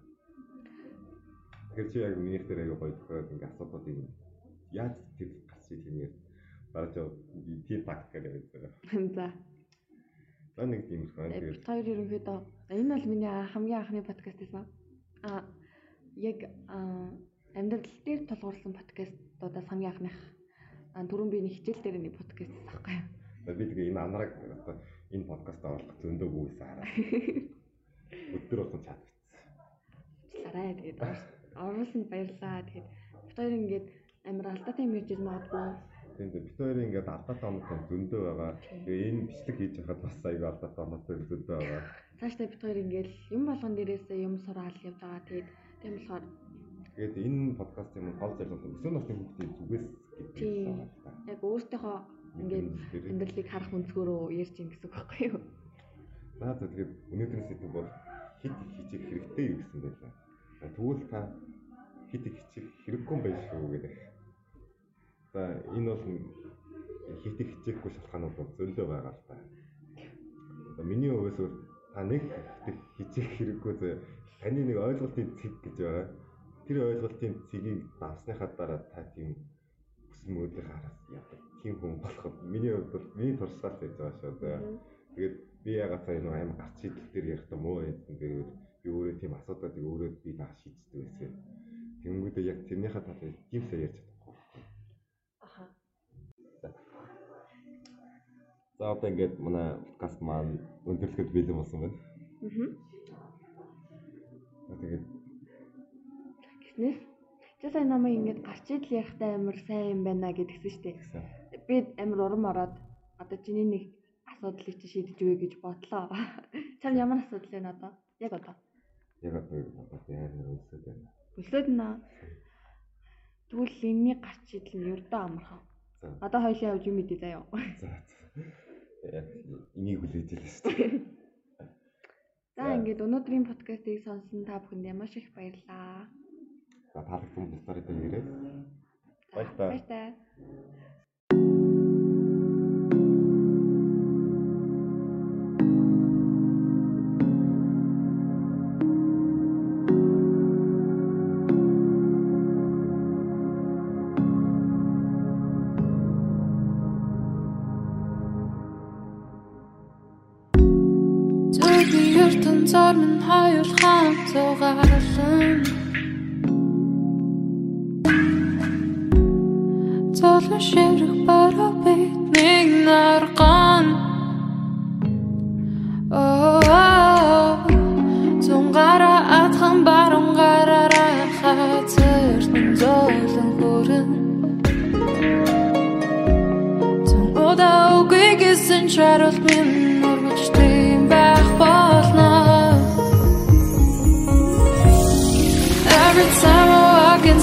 Тэгэхээр чи яг минийх дээр аяга гоё тохиолдол ингээд асуудлуудыг яаж тийм гац шийдэх юм дараа чи тийм тактикаар яриад байгаа. За. За нэг тийм их байна. Бид Тэгээд хоёр ерөнхийдөө энэ бол миний хамгийн анхны подкаст байсан. А яг амьдрал дээр тулгуурласан подкастуудаас хамгийн анхных түрүүн би нэг хичээл дээр нэг подкаст байхгүй юу? би тэгээ энэ анараг одоо энэ подкаст оруулах зөндөө гүйсэн хараа. <laughs> Өдөр болгон чадчихсан. Члаарай тэгээд ор- оруулсанд баярлаа. Тэгээд бид хоёр ингээд амар алдаатай юм хийж магадгүй. Тийм дээ. Бид хоёрын ингээд алдаатай оноо зөндөө байгаа. Тэгээ энэ бичлэг хийж хахад бас аяга алдаатай оноотой зөндөө байгаа. Цаашдаа бид хоёр ингээд юм болгон дээрээсээ юм сураал явж байгаа. Тэгээд тийм болохоор Тэгээд энэ подкастын мөн гол зорилго өсвөр насны хүүхдийн зүгээс гэдэг юм байна. яг өөртөөхөө ингээд амьдралыг харах өнцгөрөө ярьж ин гэсэн үг байхгүй юу? За тэгээд өнөөдрийн сэдв бол хит хичээх хэрэгтэй юу гэсэн байлаа. Тэгвэл та хит хичээх хэрэггүй юм байна шүү гэдэг. За энэ бол хит их хичээхгүй шалтгаанууд бол зөндөө байгаа л та. За миний хувьд бол та нэг хит их хичээх хэрэггүй зэ таны нэг ойлголтын цэг гэж байгаа. Тэр ойлголтын цэгийг давсныхаа дараа та тийм хүсэл мөрөдлийн хараас яадаг. Тийм хүн болоход миний хувьд бол миний туршлагаас ярьж байгаа шүү. За. Тэгээд би ягаад энэ аим гарч шийдэл дээр ярих юм уу гэсэн тэгээд би өөрөө тийм асуудлуудыг өөрөө би наа шийддэг байсан. Тэнгүүдээ яг тэрнийхээ талаар гимсээ ярьж чадахгүй. Аха. За одоо ингээд манай подкаст маань өндөрлөхөд бэлэн болсон байна. Аа. Тэгээд Гиснээс чи сайн намайг ингээд гарч идэл ярихтай амар сайн юм байна гэдгсэн гэсэн. Би амар урам ороод одоо чиний нэг асуудлыг чи шийдэж өгье гэж бодлоо. <laughs> Чам ямар асуудал вэ одоо? Яг одоо. Яг одоо одоо яа нэр үнсэд байна. Өсөөд наа. Тэгвэл энэний гарч идэл нь ердөө амархан. Одоо хоёлын явж юм мэдээ заяа. За. Энийг хүлээж илээ шүү дээ. <laughs> За ингээд өнөөдрийн подкастыг сонсон та бүхэнд маш их баярлалаа. За таалагдсан бүстарыг дээр яриад. Баярлалаа. Баярлалаа. Ертөнцөөр минь хоёр хамт зугаалan Золон ширх бараа бид нэг нарган. Оо Зунгара атхан хазар минь золон хүрэн. Зун удаа үгүй гэсэн чаралт минь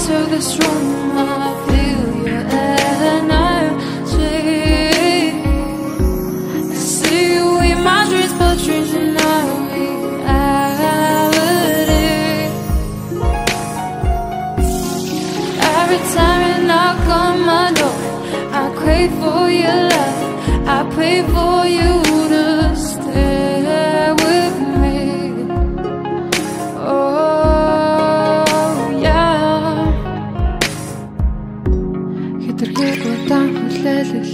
into this room I feel your energy see. You in my dreams but dreams are not reality Every time you knock on my door, I crave for your love. I pray for you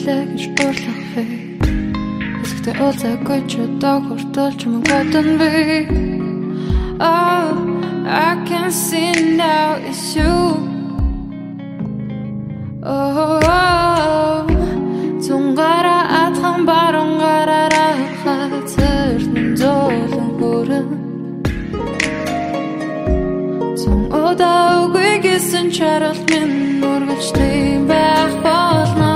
хүлээлгэлээ гэж бурлах вэ? Эсэгтэй уулзаагүй ч одоо хүртэл ч юм бодно би. Oh, I can see now it's you. Oh, зунгара атхан баруун гараараа хазар минь золон хүрэн Зун удаа үгүй гэсэн чаралт минь ургаж тийм байх болно